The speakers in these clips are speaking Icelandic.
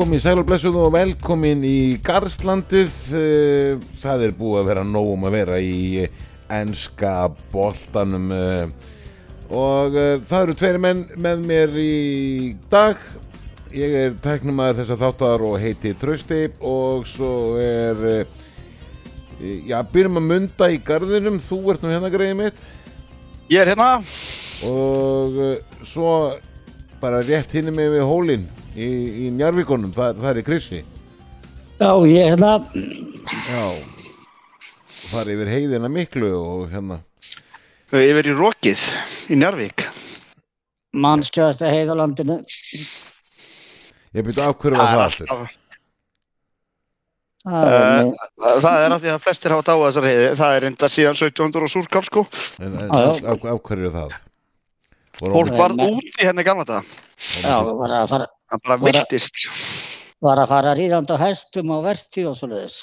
komið sæl og velkomin í Garðslandið. Eh, Það er búið að vera nógum að vera í enska boltanum eh, og eh, það eru tveiri menn með mér í dag. Ég er tæknumæður þess að þáttar og heiti Trausti og svo er, eh, já, byrjum að munda í garðinum. Þú ert nú hérna greið mitt Ég er hérna. og eh, svo bara rétt hinni með við hólinn í, í Njarvíkonum, það, það er í Krissi. Já, ég er hérna, Já, fara yfir heiðina miklu og hérna, Yfir í Rokið í Njarvík. mannskjöðasta heið á landinu. ég byrju af hverju var það alltaf- Það er Eh, nú- það er að því að flestir hafa dáið þessar heiði. Það er enda síðan 1700 og súrkál sko. En, en, af, af hverju er það? Fólk var úti hérna í gamla þetta. Já, var að fara, Það bara viltist. var að fara ríðandi á hestum og vertíð og svoleiðis.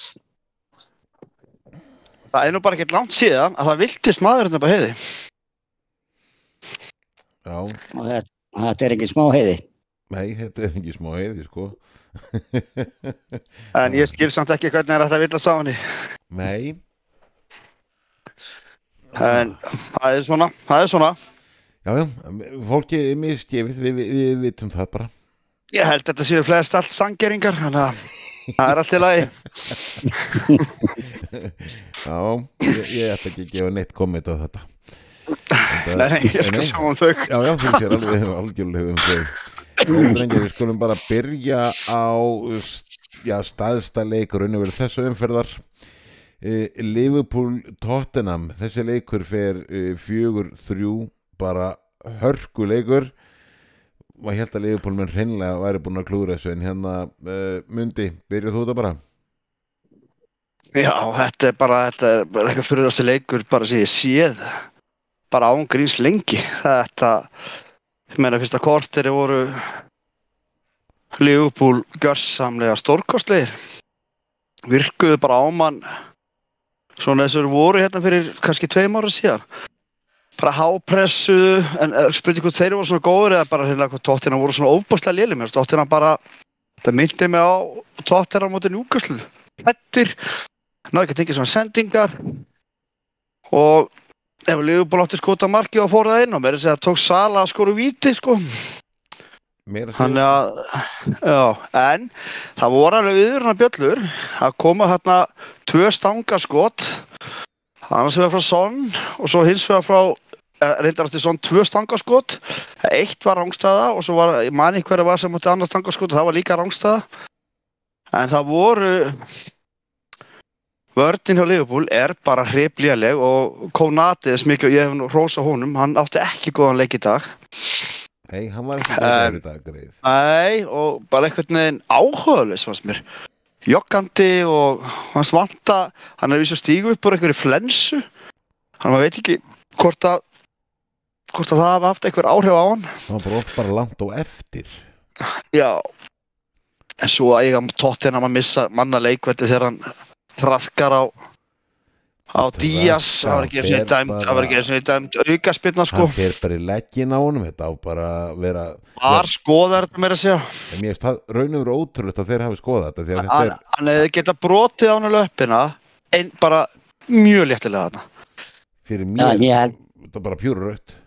Það er nú bara ekkert langt síðan að það viltist maður hérna bara heiði. Já, Og þetta, þetta er ekki smá heiði. nei, þetta er ekki smá heiði, sko. En ég skil samt ekki hvernig er þetta villast á henni. Nei, En það er svona, það er svona. já, já, fólki er misgefið, við, við, við vitum það bara. Ég held að þetta séu flest allt sangeringar, þannig að það er allt í lagi. Já, ég, ég ætla ekki að gefa neitt komment á þetta. Þetta- Nei, ég skal Nei. sjá um þau. Já, já, þú sér alveg algjörlega um þau. Nú, drengir, við skulum bara byrja á já, staðsta leikur unnvegur þessu umferðar. E, Liverpool Tottenham, þessi leikur fer e, fjögur þrjú, bara hörku leikur. Maður held að Liverpool menn hreinlega væri búin að klúra þessu en hérna, e, Mundi, byrjuð þú þetta bara? Já, þetta er bara, þetta er bara eitthvað fyrirðasti leikur bara sem ég séð bara án gríns lengi. Þetta, ég meina fyrsta korteri voru Liverpool görsamlega stórkostlegir. Virkuðu bara ámann svona þessur voru hérna fyrir kannski tveim ára síðan bara hápressuðu en eh, spurning hvort þeir voru svona góður eða bara hérna hvað tóttina voru svona ofbáslega léli mér tóttina bara, það myndi mig á tóttina á móti njúkaslu hlættir náðu ekki að tengja svona sendingar. Og ef Liverpool átti skota marki og fór það inn og mér er að segja að tók Sala að skoru víti sko. Þannig að já, en það voru alveg viðurna bjöllur að koma þarna tvö stangaskot annars vegar frá Son og svo hins vegar frá reyndar átti Son tvö stangaskot eitt var rángstæða og svo var, ég mani hverja var sem átti annars stangaskot og það var líka rángstæða en það voru Vörnin hjá Liverpool er bara hriplíðaleg og Konati er smikið og ég hef nú hrósa honum, hann átti ekki góðan leik í dag. Nei, hann var ekki En- góður í dag greið. Nei, og bara einhvern veginn áhugaðlis fannst mér. Joggandi og hans vanta, hann er víst að stígu upp úr einhverju flensu. Hann veit ekki hvort að, hvort að það hafa haft einhver áhrif á hann. Hann var bara oft bara langt á eftir. Já, en svo að eiga tóttina að missa manna leikveldi þegar hann traðkar á á Díaz, það var ekki eins og fer dæmt, það var ekki eins og dæmt aukaspilna sko. Hann fer bara í leggin á honum, þetta á bara að vera... Var skoðar þetta meira að segja. En mér finnst það raun og veru ótrúlegt að þeir hafi skoðað þetta því að þetta er, hann hefði getað brotið á hann löppina en bara mjög léttilega þarna. fyrir mér, ég þetta er bara pjúru rött.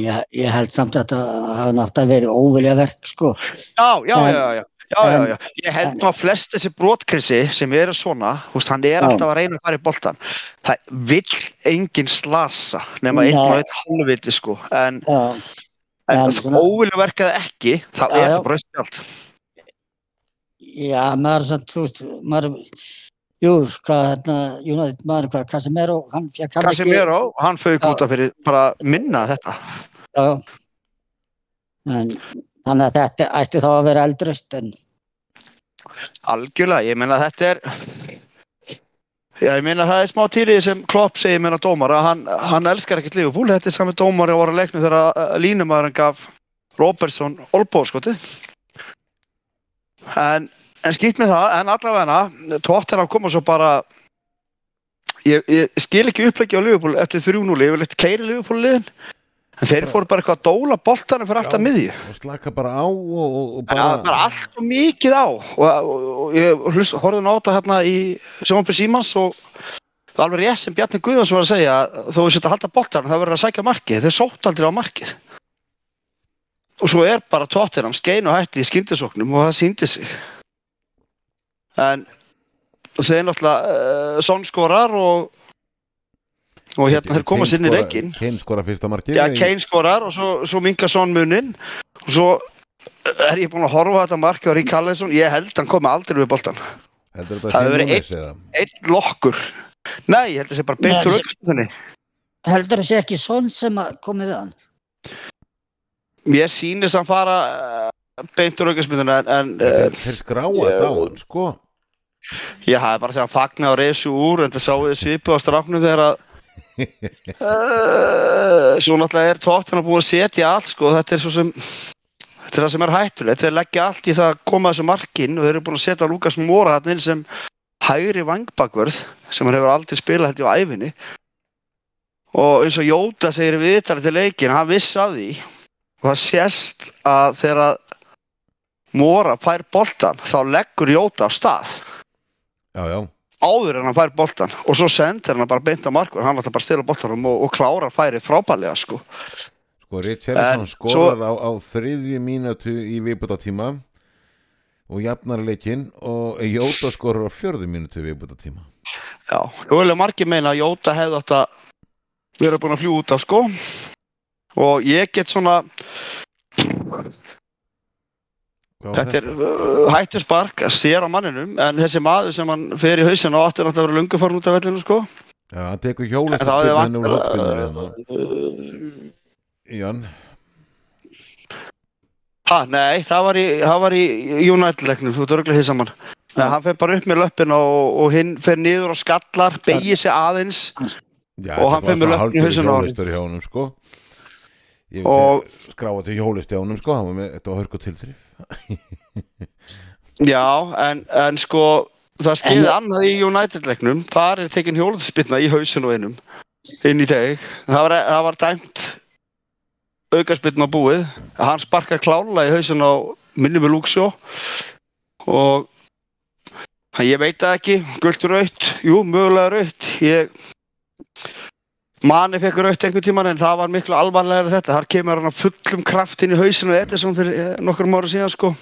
Ég, ég held samt að þetta hafa náttúrulega verið óvilja verk, sko. Já, já, En- já, já. Já, já, já. Ég held nú að flest þessi brotkrissi sem eru svona, veist, hann er alltaf að reyna að fara í boltan. Það vill enginn slasa nema einn og einn halvviti, sko. En, Já, en En það óvilja verkaði ekki, Já, er það bara spjált. já, maður þú veist, maður, jú, hvað, hérna, United, maður, hvað, Casemiro, hann fekk hann ekki. Casemiro, hann fauk út af fyrir bara minna þetta. Já, en þannig að þetta ætti þá að vera eldröst, en Algjörlega, ég meina að þetta er Já, ég meina að það er smá týrið sem Klopp segir meina dómar að hann, hann elskar ekkert Liverpool, þetta er sami dómar að voru að leiknu þegar uh, línumæðurinn gaf Robertson Olbo skoti en, en skýtt með það, en allavega tóttir að koma svo bara ég, ég skil ekki uppleggi á Liverpool eftir 3-0, ég vil eitthvað keiri Liverpool liðin. En þeir fóru bara eitthvað að dóla boltanum fyrir alltaf miðju. Og slaka bara á og, og, bara, bara, bara allt og mikið á. Og, og, og ég horfði þetta hérna í Sjónfri Símans og það er alveg rétt sem Bjarni Guðjóns var að segja þó við setja að halda boltanum það verður að sækja markið, þeir sótt aldrei á markið. Og svo er bara tóttinam skein og hætti í skyndisóknum og það síndi sig en þeir náttúrulega uh, Son skorar og og hérna þeir koma sinni í leikin Kane skora fyrsta markið Já, Kane skorar og svo, svo minka Son munin og svo er ég búinn að horfa á þetta marki á Rík Hallisson ég held hann komi aldrei við boltan heldur þetta það sé einn lokkur. Nei, ég held að það sé bara beint Nei, úr se- aukstunni heldur það sé ekki svon sem að komið við hann? Mér sýnist hann fara beint úr aukstunni en, en þeir, þeir skráa þetta á hann sko. Ég hafði bara þegar hann fagnaði og reysi úr en það sáu þið svipu á strafnum þegar að uh, svo náttúrulega er tóttina búin að setja allt sko, þetta er svo sem þetta er það sem er hættulegt, þeir leggja allt í það að koma þessu markin og þeir eru búin að setja Lukas Móra hann inn sem hægri vangbakvörð sem hann hefur aldrei spilað held á æfinni og eins og Jóta segir í viðtalið til leikin, hann viss af því og það sést að þegar Móra fær boltan þá leggur Jóta á stað. Já, já, áður en hann fær boltan og svo sendir hann bara beint á markur hann ætla bara að stila boltanum og, og klárar færið frábælega sko. sko Richarlison En skorar á, á þriðju mínútu í viðbúta tíma og jafnar leikinn og Jóta skorar á fjörðu mínútu í viðbúta tíma Já, nú vilja margir meina að Jóta hefði átt að vera búin að fljú út af sko. Og ég get svona þetta er uh, hættu spark að sér á manninum en þessi maður sem hann fer í hausin og áttur náttúrulega að vera lungu farin út af vellinu sko. Já, hann tekur hjólið hefði hann úr uh, Ján, Ha, nei, það var í, það var í United-leiknum, þú örglega því saman. Nei, hann fer bara upp með löppin og, og hinn fer niður og skallar, beigir sig aðeins. Já, Og hann fer með löppin í hausinn á honum. sko. Ég og... skráa til hjólist hjá honum sko, hann var með þetta var hörku tilþrif Já, en, en sko, það skeiði annað í United-leiknum, þar er tekin hjólaðspilna í hausinu einum, inn í teg. Það var, það var dæmt aukarspilna á búið, hann sparkar klála í hausinu á minni með Lúksjó og ég veit það ekki, gult raut, jú, mögulega raut, ég Mani fekk raut einhvern tíman en það var miklu alvarlega þetta, þar kemur hann að fullum kraft inn í hausinu Edison fyrir eh, nokkrum ára síðan sko.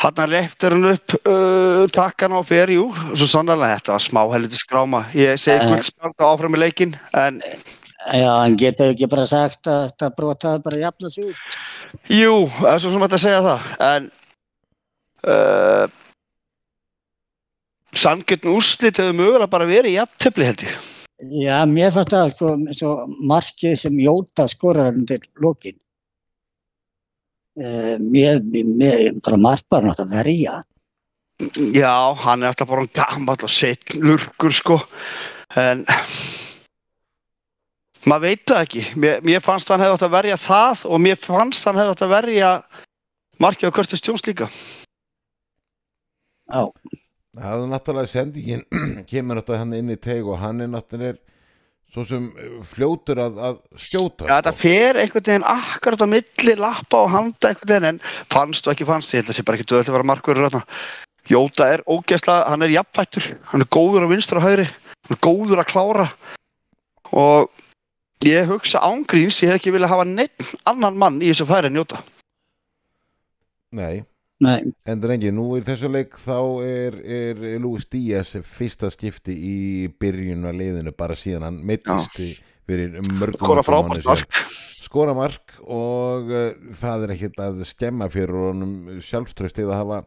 Hann leftir hann upp uh, takkan á fer, jú, og svo sannlega þetta var smá helviti skráma. Ég segi Eh. guldspjald áfram í leikin en Já, hann getur ekki bara sagt að þetta brotaði bara jafna sig út. jú, það er svo sem þetta að segja það en uh, sangjörn úrslit hefur mögulega bara verið í jafntefli held ég Já, mér fannst það sko, svo markið sem Jóta skorar undir lokin. Uh, mér, mér, bara mark bara nátt að verja. já, hann er alltaf bara hann gammal og setn lurkur sko en maður veit það ekki mér, mér fannst hann hefði átt að verja það og mér fannst hann hefði átt að verja markið á Curtis Jones líka Já, Það er náttúrulega sendingin kemur náttúrulega hann inn í teig og hann er náttúrulega svo sem eh, fljótur að, að skjóta Já, þetta fer einhvern veginn akkurat á milli lappa og handa einhvern veginn en fannst og ekki fannst, ég held að það sé bara ekki döðlega að vera markverður. Jóta er ógeðslega, hann er jafnfættur, hann er góður á vinstra og hægri, hann er góður að klára og ég hugsa ángríns, ég hef ekki viljað hafa neitt annan mann í þessu færi en Jóta. Nei, nei, en drengi, nú í þessu leik þá er, er Luis Díaz fyrsta skipti í byrjun að leiðinu bara síðan hann meittist í- fyrir mörgum Skora frábært mark. skora mark og uh, það er ekkert að skemma fyrir honum sjálfströstið að hafa,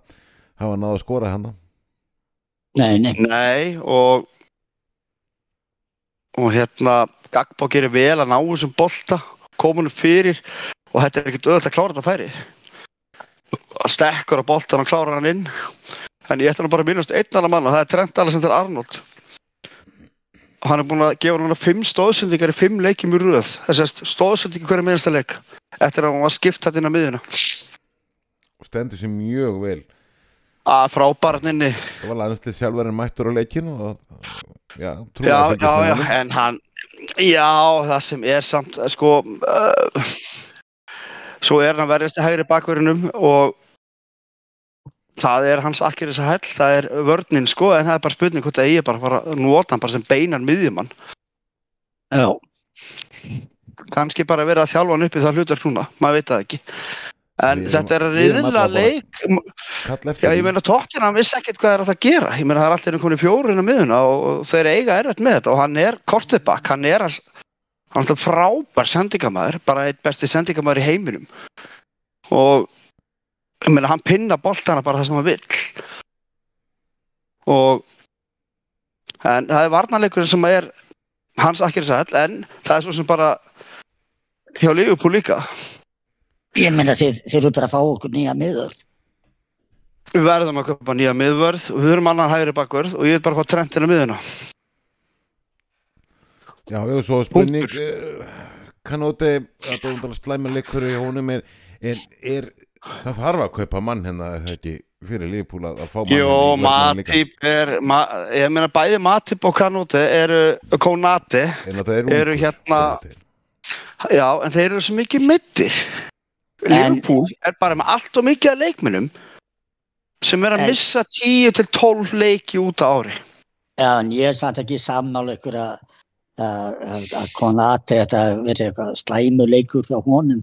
hafa náða að skora hann nei, nei. Nei, og og hérna Gagbo gerir vel að ná þessum bolta komunum fyrir og þetta er ekkert öðvöld að klára þetta færi stekkur á boltan og klárar hann inn. En ég ætla nú bara að minnast einn annar mann og það er Trent Alexander Arnold. Hann er búinn að gefa núna fimm stóðsendingar í fimm leikjum í röð. Þess að stóðsendingar hverju minnsta leik eftir að hann var skipt þetta inn á miðuna og stendur sér mjög vel. Að frábæran inni. Það var landslið sjálfur en mættur á leikinu og já, já, já, já, en hann Já, það sem er samt, sko, uh, svo er hann verðist í hægri bakverðinum og það er hans akkuris að hell, það er vörninn, sko, en það er bara spurning hvort að ég bara fara að nota hann bara sem beinan miðjumann. Já, Kanski bara verið að þjálfa hann upp í það hlutar núna, maður veit það ekki. En Við þetta er að bara- leik, Já, ég meina Tottenham vissi ekkert hvað er að það gera. Ég meina það er allir komin fjórin á miðuna og, þeir eiga erfitt með þetta og hann er kortibak, hann er að, hann er frábær sendingamæður, bara eitt besti sendingamæður í heiminum. Og meina hann pinna boltana bara það sem hann vill. Og en það er varnarleikurinn sem er hans akkir sæll en það er svo sem bara hjá Liverpool líka. ég meina þeir, þeir eru bara að fá okkur nýja miður. Við verðum að köpa nýja miðvörð og við erum annan hægri bakvörð og ég vil bara fá trendina miðuna. Já, já, svo spurning uh, Kanóti, þetta er undala slæmuleikur í honum er, er, er það þarf að kaupa mann hérna er það ekki fyrir Liverpool að, að fá mann Jó, hérna líka. Matip er, ma ég meina bæði Matip og Kanute eru, það er eru ungur, hérna- Konate. já, en þeir eru svo mikið mittir. Liverpool er bara með allt og mikið af leikmennum sem er að En- missa 10 til 12 leiki út á ári. Já, en ég er samt ekki sammála ykkur að að að- að Konati þetta verið eitthvað slæmuleikur hjá honum.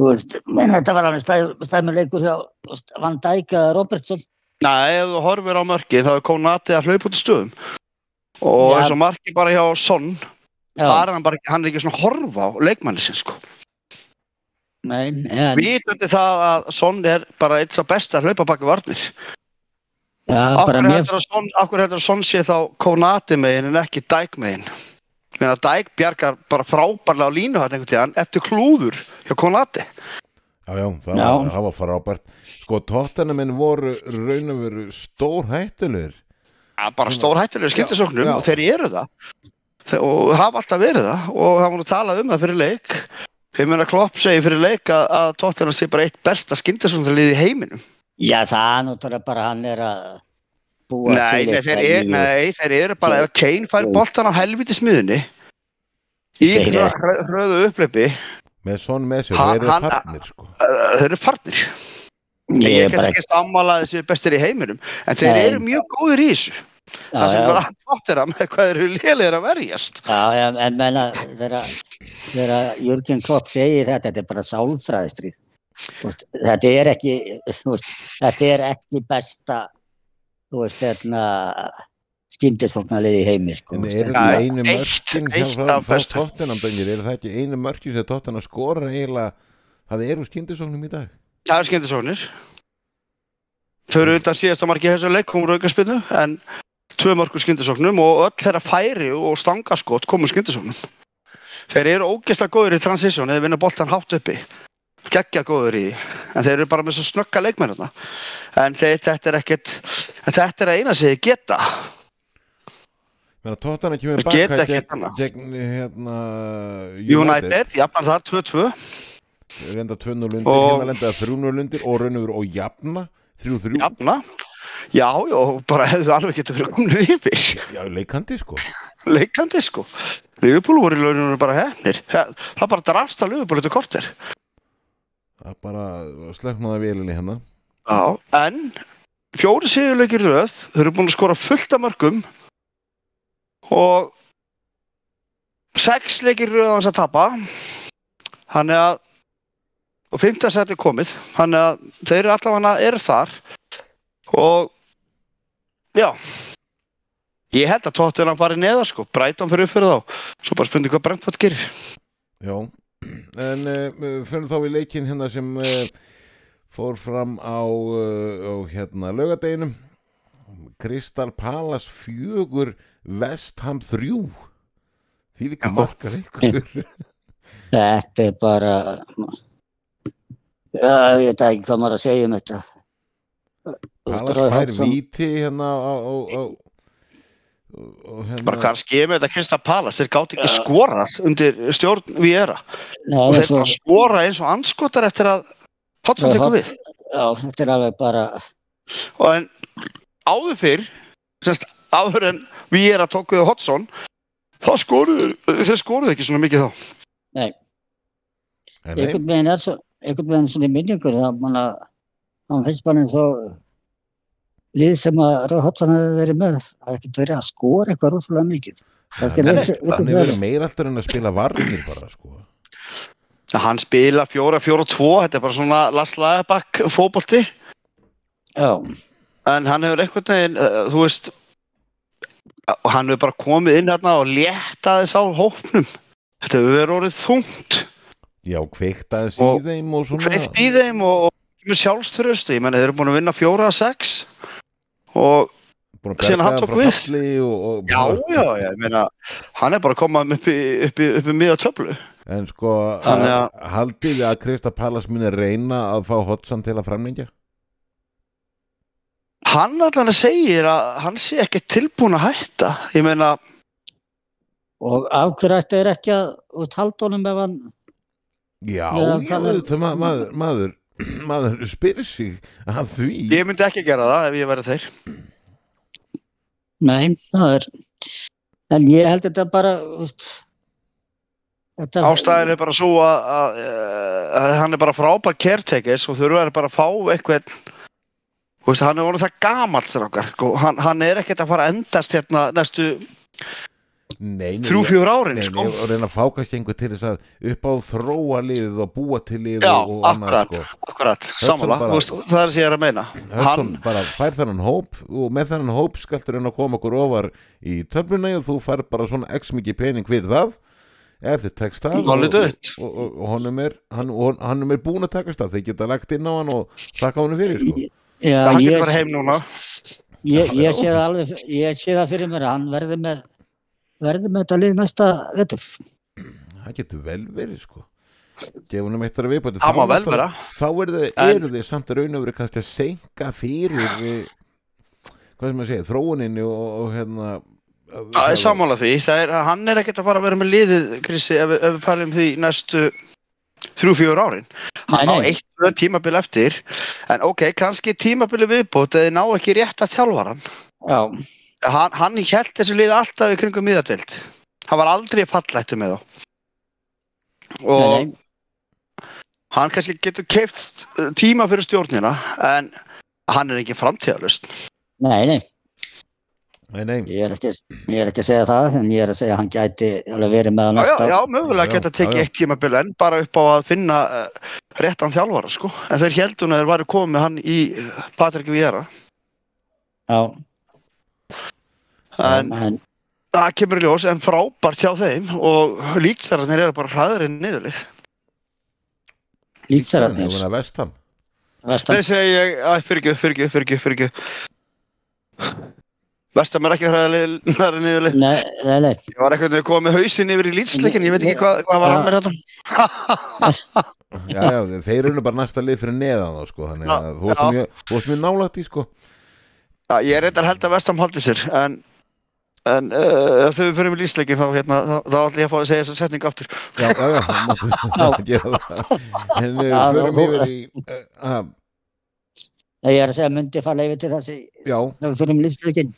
Þú veist, menn þetta var alveg slæ- slæmuleikur hjá Van Dijk eða Robertson. Nei, ef þú horfir á mörki þá er Konate að hlaupa út í stöðum. Og eins og marki bara hjá Son, þar er hann bara, hann er ekki svona að horfa á leikmanni sin, sko. en, Vitandi það að Son er bara eitt sá besta að hlaupa baki varnir. Já, Akkur mér, heldur að að Son sé þá Konati megin en ekki Dijk megin. Meina Dijk bjargar bara frábærlega á línu þetta einhvern tíðan eftir klúður hjá Konati. Já, já, það, Já. Var, það var frábært Sko, tóttanamenn voru raun og veru stór hættulegur Ja, bara stór hættulega skiptisóknum Já. og þeir eru það. Þe- Og hafa alltaf verið það og var nú talað um það fyrir leik. Ég meina Klopp segir fyrir leik að, að Tottenham sé bara eitt besta skindisóknarlið í heiminum. Já, það er náttúrulega bara hann er að búa Nei, til er, nýju. nei, þeir eru bara, ef Kane fær boltan á helviti smiðunni í hröðu uppleipi, með svon með sér, þeir eru farnir sko. þeir eru farnir. Ég Ég er er kannski ekki sammála að þessi bestir í heiminum, en þeir Nei. eru mjög góðir í þessu. já, Það sem já, bara áttir að með hvað eru lélegir að verjast. já, en, en menna þegar Jörgen Klopp segir þetta, þetta er bara sálfræðistrið. Veist, Þetta er ekki, veist, þetta er ekki besta, þú veist, þetta skyndisfóknarlið í heimi, sko. En er Nei, einu eitt frá, frá dengir, er það ekki einu mörkin sem tóttinam skora eiginlega það eru skindisóknum í dag Það er skemmtisóknir. Þau eru utan síðasta marki í þessu leik, komur aukarspinnu, en tvö mörgur skemmtisóknum og öll þeirra færi og stangaskot komur skemmtisóknum. Þeir eru ógeðslega góður í transition eða vinna boltan hátt uppi. Gekkja góður í, en þeir eru bara með svo snögga leikmennina. En þeir, þetta er ekkert, þetta er að eina þeir geta. Menna tóttinam kemur Þeir geta baka gegn, gegn hérna, United, jafnar þar 2-2. reynda 2-0 undir, Og- hérna lenda 3-0 undir og raun og jafna 3-3, Jafna. Já, já, bara hefðu alveg getið verið komin yfir. já, leikandi sko leikandi sko Liverpool voru í launinu bara hefnir það það bara drafst að Liverpool þetta korter það bara slöknaði vélinni hérna. Já. en fjóri sigurleikir röð þau eru búin að skora fullt af mörgum og sex leikir röð á þess að tapa. Þannig að og fymta seti komið þannig að þeir eru allavega eru þar og já. Ég held að tóttunum fari neðar sko. Brighton fyrir upp fyrir þá. Svo bara spurning hvað Brentford gerir. Já, en uh, fyrir þá í leikin hérna sem uh, fór fram á, uh, á hérna laugadeginum Kristal Palace fjögur Vestham þrjú því líka Já. marga leikur Þetta er bara, já, ég veit ekki hvað maður að segja um þetta. Palace fær víti hérna á, á, á hérna bara hvað skemur þetta Krista Palas þeir gátt ekki Já. skorað undir stjórn Viera. Nei, og þeir svo, bara skora eins og anskotar eftir að Já, tekur við. Já, þetta er alveg bara, og en áður fyrr semst, áður en Viera tók við Hodgson þá skoruðu, þeir skoruðu ekki svona mikið þá. En nei, einhvern veginn er svo, einhvern veginn svona í minningur það manna, hann finnst bara eins og lið sem að Róð Hotsson hefur verið með, það er ekkert verið að skora eitthvað rosalega mikið. Hefur hvað verið meira alltaf en að spila varnir bara sko. Hann spila fjóra, fjóra, tvo, þetta er bara svona Lars Lagerbakk fótbolti, Já, en hann hefur einhvern veginn, uh, þú veist, og hann hefur bara komið inn hérna og létta þess á hópnum. Þetta hefur verið orðið þungt, Já, kveikt aðeins Og- og svona. kveikt í þeim og, og sjálfströstu, ég menn þeir eru búin að vinna fjóra að sex og búin að síðan hann tók frá við. falli og, og já, já, já, ég meina, hann er bara að koma upp í, upp í, upp í miða töflu. En sko, að- haldið þið að Krista Pallas muni reyna að fá Hotsan til að framlengja? Hann allan segir að hann sé ekki tilbúin að hætta, ég meina, og af hverju ætti þeir ekki að honum ef hann, Já, Já, er- maður, maður, maður spyrir sig að því ég myndi ekki gera það ef ég væri þeir. nei, það er, en ég held þetta bara, þetta, Ástæðin er bara svo að, að, að hann er bara frábær caretakers og þurfa bara að fá eitthvað hann er orðið það gamall strákar, sko. hann, hann er ekkert að fara að endast hérna næstu Nei, nei, þrjú, ég- fjúr árin Nei, sko. nei, og reyna að fá kannski einhver til þess að upp á þróa liðið og búa til liðið Já, og annað akkurat. sko. akkurat, sammála, bara- þú veist, það er sem ég er að meina hann, bara fær þennan hóp og með þennan hóp skaltur reyna að koma okkur ofar í töfluna og þú fær bara svona x mikið pening fyrir það ef þið tekst það og, og, og, og honum er hann, hann er búin að takast það, þeir geta lagt inn á hann og þakka honum fyrir sko. já, hann ég, getur bara heim núna ég, ég sé það alveg, ég sé það fyrir mér hann verði með, verði með þetta lið næsta vetur. það getur vel verið sko. Gefa honum eitt að viðbæti það má vel vera. þá eru þið, samt að raun og verið kannski að senka fyrir eh, hvað sem að segja, þróuninni og, og hérna það er sammála því, það er, hann er ekkert að fara að vera með liðið, Krissi, ef, við- ef við farum því næstu þrjú, fjúr árin. Hann Nei, á eitt, tvö tímabil eftir. En ok, kannski tímabili viðbót eða ná ekki rétt að þjálfara hann Já, hann, hann held þessu liði alltaf í kringum miðadelt hann var aldrei fallættu með þá. Og nei, nei, hann kannski getur keift tíma fyrir stjórnina en hann er ekki framtíðalust nei, nei, nei, nei, ég er, ekki, ég er ekki að segja það, en ég er að segja að hann gæti alveg verið með já, það já, næsta já, ár. mögulega Já, geta já, tekið já. eitt tímabil en bara upp á að finna uh, réttan þjálfara sko. en þeir heldun að þeir varu komið hann í uh, Patrik Viera Já, en en, það kemur í ljós en frábært hjá þeim og líkstararnir eru bara hraður en niðurlið. Lýtsararnir, Hefur vestam vestan, Þeir segja ég, að fyrir ekki, fyrir ekki, fyrir ekki, fyrir ekki Vestam er ekki hraður niðurlið. Nei, nei, nei, Ég var eitthvað að koma með hausinn yfir í lýtsleikin, ég veit ekki hvað, hvað var að mér þetta. já, já, þeir eru bara næsta lið fyrir neðan þá sko, þannig að þú varst mjög, þú varst mjög nálægt í sko. Já, ég er reyndar held að Vestam haldi sér, en, en uh, ef þau fyrir með lýtsleikin þá, hérna, þá, þá ætlum ég að fá að segja þessa setningu aftur. já, já, já, það máttu gera það en við Já, förum þú- yfir í uh, uh, ég er að segja að myndi falla yfir til þessi, já, þegar við fyrir um lýtsleikin.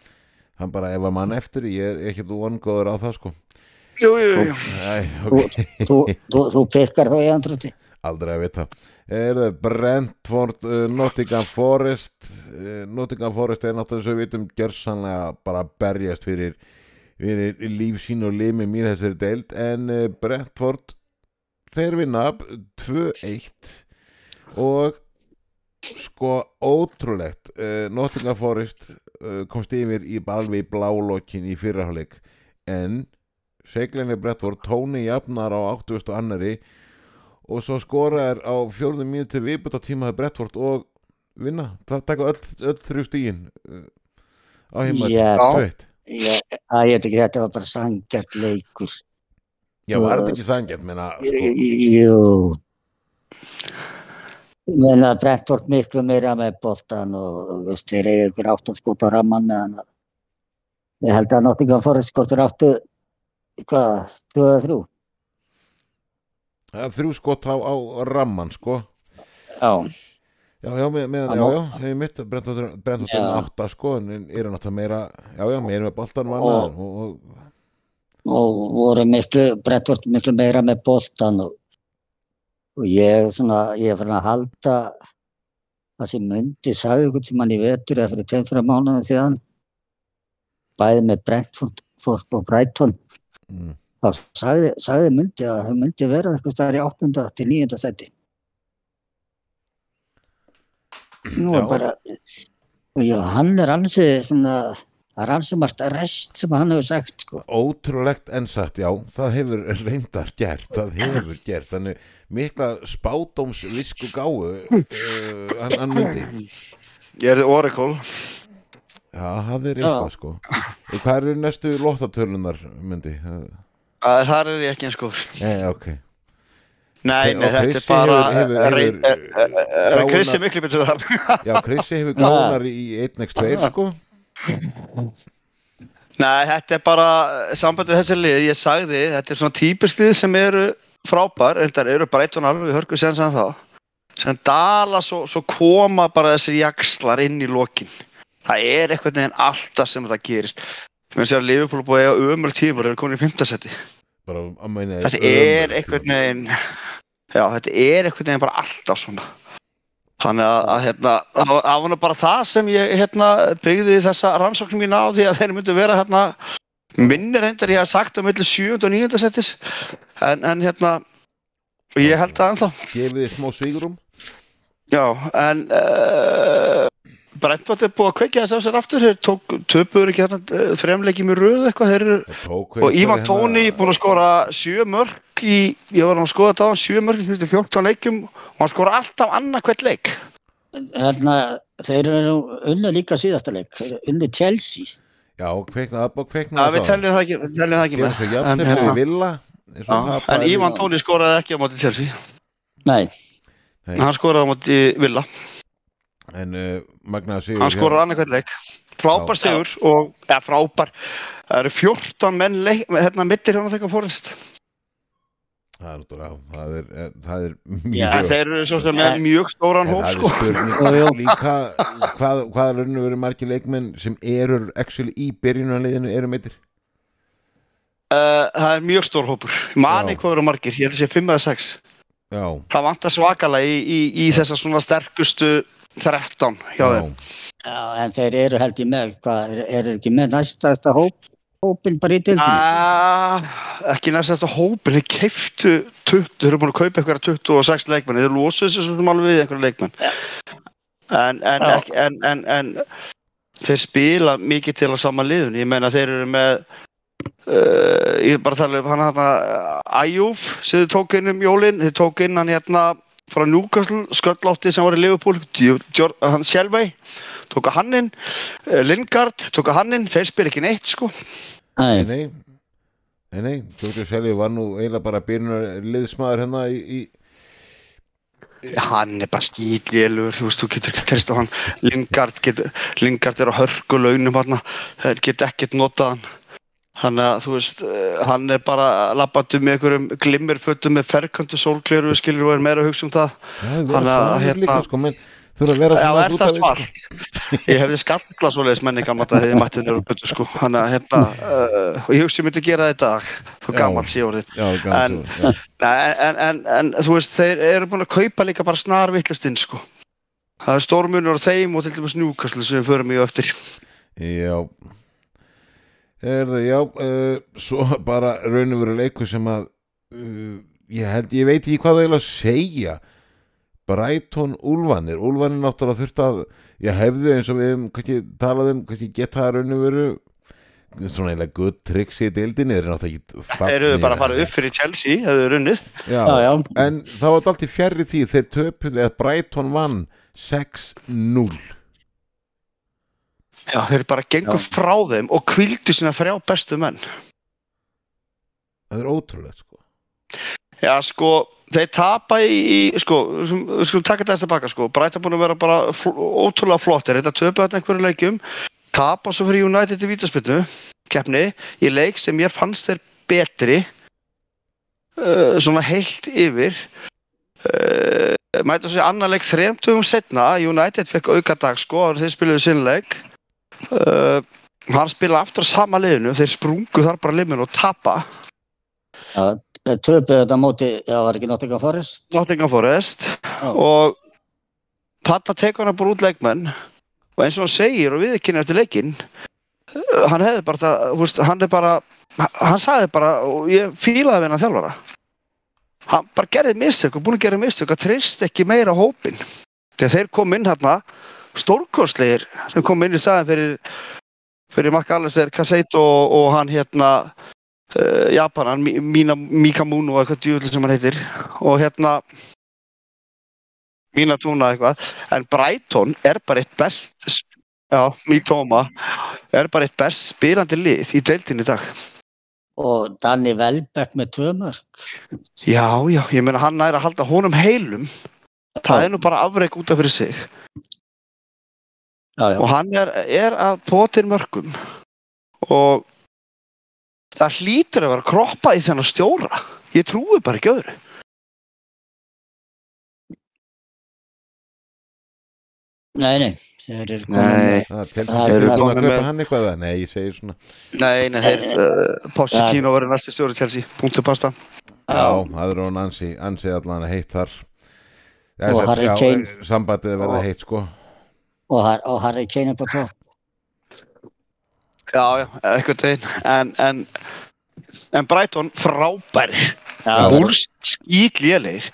hann bara ef að mann eftir ég er ekki þú vongóður á það sko Jú, jú, jú. Ok, Þú, þú, þú pekar þá í andrúti. Aldrei að vita. Er það Brentford uh, Nottingham Forest? Uh, Nottingham Forest er náttúrulega svo við vitum gjörsanlega bara berjast fyrir, fyrir líf sín og limum í þessari deild. En uh, Brentford þeir vinna 2-1 og sko ótrúlegt uh, Nottingham Forest uh, komst yfir í í blálokkin í fyrraháleik en seglinni Brentford tóni jafnar á 80 og annari og svo skora er á fjórðum mínúti viðbútt á tímaði Brentford og vinna, það taka öll, öll þrjú stígin uh, á heima Já. tveitt Ég, að ég veit ekki, þetta var bara sangjart leikur. Já, var þetta ekki sangjart, menna sko, Jú. Menna Brentford miklu meira með boltan og veist, þeir eru ykkur áttum meðan að ég held að Nottingham Forest skotur áttu hvað, 2-3 það er þrjú skott á, á ramman sko Já, Já, já, með, með, já, já, hefur mitt Brentford Já. er átta sko en eru náttúrulega meira, já, já, meira með boltan Og- og, og og voru miklu, Brettvort miklu meira með boltan og, og ég svona, ég er fyrir að halda það sem myndi sagði ykkur sem hann í vetur eða fyrir tveim fyrir mánuðum síðan bæði með Brentford og Brighton mm. Þá sagði, sagði myndi að það myndi vera eitthvað staðar í 8. til 9. seti nú er Já. bara já, hann er ansið svona það er ansið margt rest sem hann hefur sagt sko. Ótrúlegt en satt, já, það hefur reyndar gert, það hefur gert, þannig mikla spádómsvisku gáu, uh, hann, hann myndi. Ég er Oracle. Já, það er eitthvað, sko. Hvað eru næstu lóttatölunar, myndi? Það- þar er ég ekki eins. Nei, ok. Nei, Ok, nei, og þetta er bara... eh, eh, eh, Krissi miklu betur þar. Já, Krissi hefur gáðunar í 1x2, sko. Nei, þetta er bara sambandið þessi lið, ég sagði, þetta er svona típisk lið sem eru frábær, þetta eru alveg við hörku sen sem þá. Sem dala svo, svo koma bara þessir jakslar inn í lokin. Það er eitthvað neginn alltaf sem það gerist. Sé að Liverpool er búið að eiga ömul tímur eru komin í fimmtasetti. Bara að meina Þetta er eitthvað neginn, já, þetta er eitthvað neginn bara alltaf svona. Þannig að, að hérna, það var- bara það sem ég hérna, byggði þessa rannsóknum mín á því að þeir myndu vera hérna, minni reyndar ég hef sagt um milli 7. og 9. settis en, en hérna og ég held það ennþá Gefið þið smá svígurum? já, en uh, Brentford er búið að kveikja þess af sér aftur. Þeir tók, töpuður ekki hérna þremleiki með röð eitthvað. Þeir eru og einhver Ívan hérna- Tóni búinn að skora sjö mörg í, ég var að skoða þetta á sjö mörg í fyrstu 14 leikjum og hann skora alltaf annað hvert leik. Hérna, þeir eru unni líka síðasta leik. Þeir eru unni Chelsea. Já, kveikna það, kveikna Já, við teljum það ekki, við teljum það ekki með. svo En, jafnir hérna, villa og já, en Ívan Tóni skoraði ekki á móti Chelsea. Nei, Nei. hann skoraði á móti Villa En uh, Magna Sigur hann skoraði annað hvert leik. Frábær Já. sigur og, eða frábær. Það eru 14 menn leik, hérna mittir hérna þegar fórist Það er náttúrulega, það er, eh, það er Já, mjög en þeir eru svo sem með mjög stóran hóp það sko. er líka hvað, hvað er raun og verið margir leikmenn sem eru actually í byrjunarliðinu eru meittir uh, það er mjög stór hópur. Mani Já. hvað eru margir, ég held að sé 5 eða 6 Já, það vantar svakalega í, í, í þessa svona sterkustu 13 hjá þeim. Já, en þeir eru held ég með hvað, eru er ekki með næstasta hóp, hópin bara í dildinni Ah, ekki næst þetta hópin, þeir keiftu 20, þeir eru búin að kaupa eitthvað 26 leikmenn, þeir losuðu þessu svona alveg við eitthvað leikmenn. En, en, Já. ekki, en, en, en þeir spila mikið til á sama liðun, ég meina þeir eru með uh, ég er bara að tala um hann hérna Æjúf sem þið tók inn um jólin, þið tók inn hann hérna frá Newcastle, sköllótti sem var í Liverpool, hann Sjálfvei tók að hann inn, uh, Lingard tók að hann inn, þeir spila ekki neitt sko. Nei, nei, nei. Nei, Tókjur Selvi var nú eiginlega bara byrjunarliðsmaður hérna í, í hann er bara skýtlélur þú veist, þú getur ekki að treysta á hann. Lingard, getur, Lingard er á hörku launum hann, þeir get ekkert notað hann þannig að þú veist eh, hann er bara labbandi með einhverjum glimmerfötum með ferkantu sólkleru skilur og er meira að hugsa um það Já, það er að, hérna- sko, menn þurfa að vera Já, svona er út það af við, svart? Ég hefði skalla svoleiðis menni gamla þetta þegar ég mætti nefnir upp sko. Þannig að hérna, uh, ég hugsi myndi gera þetta í dag, þú Já. Já, gaman En- já. Nei, en, en, en þú veist, þeir eru búin að kaupa líka bara snar vittlustinn, sko. Það er stórmunur á þeim og til dæmis njúkaslu sem við förum í eftir. Já Er það, já uh, Svo bara raun og veru leikur sem að uh, ég held, ég veit ekki hvað það er að segja. Brighton Úlfanir Úlfanir náttúrulega þurft að ég hefði eins og við kannski talað um kannski geta raun og veru svona eiginlega good tricks í deildinni þeir eru náttúrulega ekki Þeir eru bara að fara upp fyrir Chelsea, það eru runnið. já, já, já, en það var alltaf fjarrri því þeir töpuð eða Brighton vann 6-0 Já, þeir bara gengur Já. frá þeim og kvildu sína þrjá bestu menn. það er ótrúlega sko Já, sko, þeir tapa í, í sko, við skulum- taka þetta tilbaka, sko. Brighton búin að vera bara ótrúlega flottir. Þetta töpu þetta einhverju leikjum, tapa svo fyrir United í vítaspilnu, keppni, í leik sem mér fannst þeir betri, uh, svona heilt yfir. Uh, mæta svo í annan leik þrejum tugum setna, United fekk aukadag, sko, og þeir spiluðu sinnleik. Uh, hann spila aftur á sama liðinu, þeir sprungu þar bara liðinu og tapa. Já, töpuðu þetta móti, já, var ekki Nottingham Forest? Nottingham Forest. Já. og Pata tekur hann bara út leikmenn. Og eins og hann segir og við ekki eftir leikinn uh, hann hefði bara það, veist, hann er bara hann sagði bara og ég fílaði hann þjálfara. Hann bara gerði mistök og búin að gera mistök að treyst ekki meira hópin þegar þeir kom inn hérna stórkostlegir sem kom inn í staðin fyrir fyrir Makka Allister, Kaseit og, og hann hérna uh, Japanan, Mi- Mina Mikamuno eitthvað djúvill sem hann heitir. Og hérna Mína Túna eitthvað. En Brighton er bara eitt best já, Mitoma er bara eitt best spilandi lið í deildin í dag. Og Danny Welbeck með tvö mörg. já, já, ég meina hann er að halda honum heilum. Það er nú bara afreg út af fyrir sig Já, já, og hann er, er að potir mörgum og það hlýtur að vera kroppa í þennan stjóra. Ég trúi bara ekki öðru. Nei, nei, þeir eru komin að með- hann eitthvað? Nei, ég segir svona nei, nei, þeir uh, Pochettino verður næsti stjóri Chelsea, punktu pasta Já, það er hún ansi, ansi allan heitt þar. Sambandið verða Og- heitt sko og, Har- og Harry Kane er på topp. já, já, eitthvað þeim en, en, en Brighton frábæri Já, Wolves skýtlélegir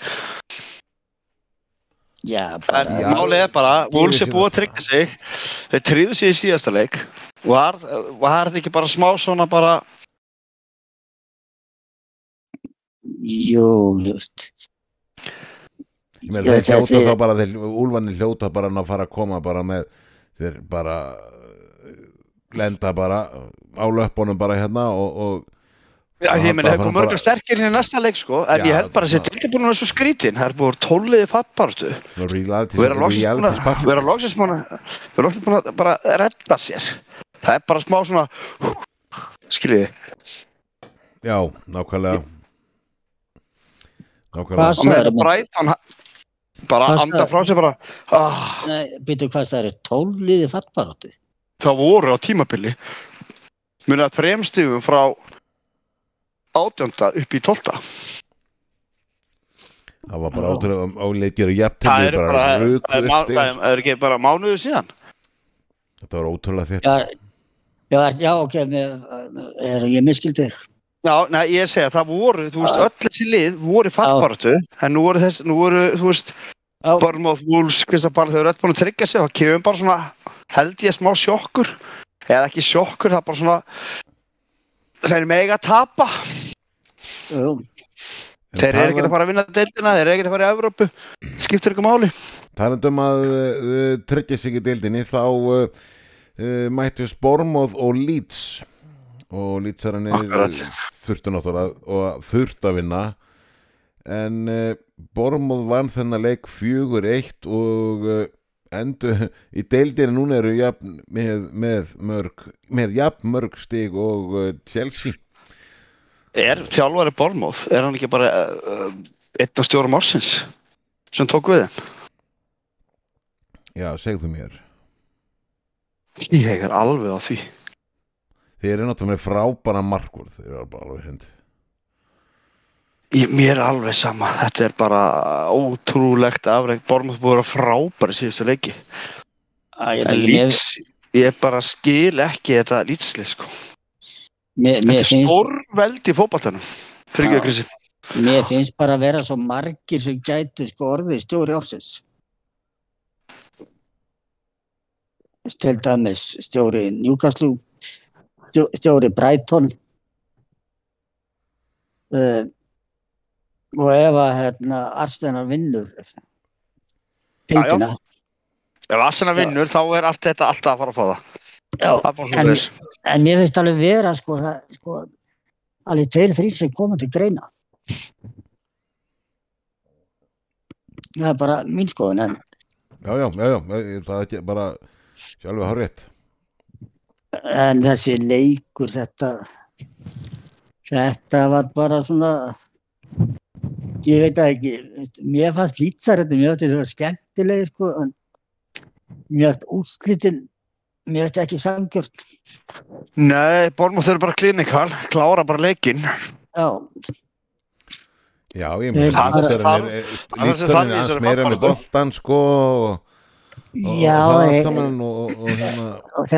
já, en bara, Já. málið er bara, Wolves er búið að það. tryggja sig þeir tryggðu sig í síðasta leik var, var þetta ekki bara smá svona bara jú, veist, Ég meina, þeir hljóta þessi- þá bara þeir, Úlfanir hljóta bara að fara að koma bara með þeir bara uh, lenda bara á löppunum bara hérna og, og Já, ég meina, bara- það kom bara- mörgur sterkir inn í næsta leik, sko, en Já, ég held bara að þessi deildi búin að vera svo skrítin, það er búin tóliði fattbarstu, og við erum loksins búin að, við erum loksins búin að, við erum loksins búin að bara redda sér, það er bara smá svona, skiljiði, Já, nákvæmlega. Hvað Nákvæmlega og með sagðirðu? Bara Hvað anda frá sér bara, ah, nei, býtu hvað það eru tólliði fattbaróttu. það voru á tímabili, munið að fremstigum frá átjönda upp í tólta, Það var bara ótrúlega áleikir og jafn það til er bara, bara það er, má- það er, það er ekki bara mánuðu síðan, Þetta var ótrúlega þitt Já, já, er- já, ok, með, er ég miskildið? Já, nei, ég segi að það voru, þú veist, öll þessi lið voru fattbaratu, en nú voru þess, nú voru, þú veist, Já, Bournemouth, Wolves, Kristapal, þau eru öll búin að tryggja sig og það kemur bara svona, held ég, smá sjokkur, eða ekki sjokkur, það er bara svona, þeir mega að tapa, jú, þeir eru ekki að fara að vinna deildina, þeir eru ekki að fara í Evrópu, skiptir ykkur máli. Talandi um að uh, tryggja sig í deildinni þá uh, uh, mættist Bormóð og Leeds og Leeds er náttúrulega og þurft að vinna. En uh, Bormóð vann þennan leik fjögur eitt og uh, endu í deildinni núna eru jafn, með, með, mörg, með jafn mörg stig og uh, Chelsea. Er þjálfari Bournemouth, er hann ekki bara einn af stjórum ársins sem tók við þeim? Já, segðu mér. Ég er alveg á því. Þeir eru náttúrulega með frábæra markur þeir eru bara alveg hund Ég, mér er alveg sama, þetta er bara ótrúlegt afreg, Bormóð búið að frábæri síðustu leiki. að ég Leeds, ég bara skil ekki þetta Leedslið sko. Þetta mér er finnst, stórveld í fótballtanum. Fyrir ekki að mér finnst bara að vera svo margir sem gætu sko orðið stjóri ársins. Til dæmis stjóri Newcastle, stjóri Brighton. Uh, og ef að hérna, Arsenal vinnur pildina, Ef Arsenal vinnur þá er allt þetta alltaf að fara að fá það. já, er En- en mér finnst alveg vera sko, það, sko alveg tveir þrýr sem koma til greina. Það er bara mín skoðun, en Já, já, já, já, það er ekki bara sjálfur hár rétt En þessi leikur, þetta, þetta var bara svona, ég veit það ekki, mér fannst lýtsar þetta, mér fannst þetta skemmtilegir, sko, en mér fannst úrslitin mér finnst ekki sangjörn. Nei, Bormóð þau eru bara klinikal, klára bara leikinn. Já, Já, ég Það- Lítsarinn það- er það- það- er það- meira með það- boltan sko og, og já, það allt e- saman og, og,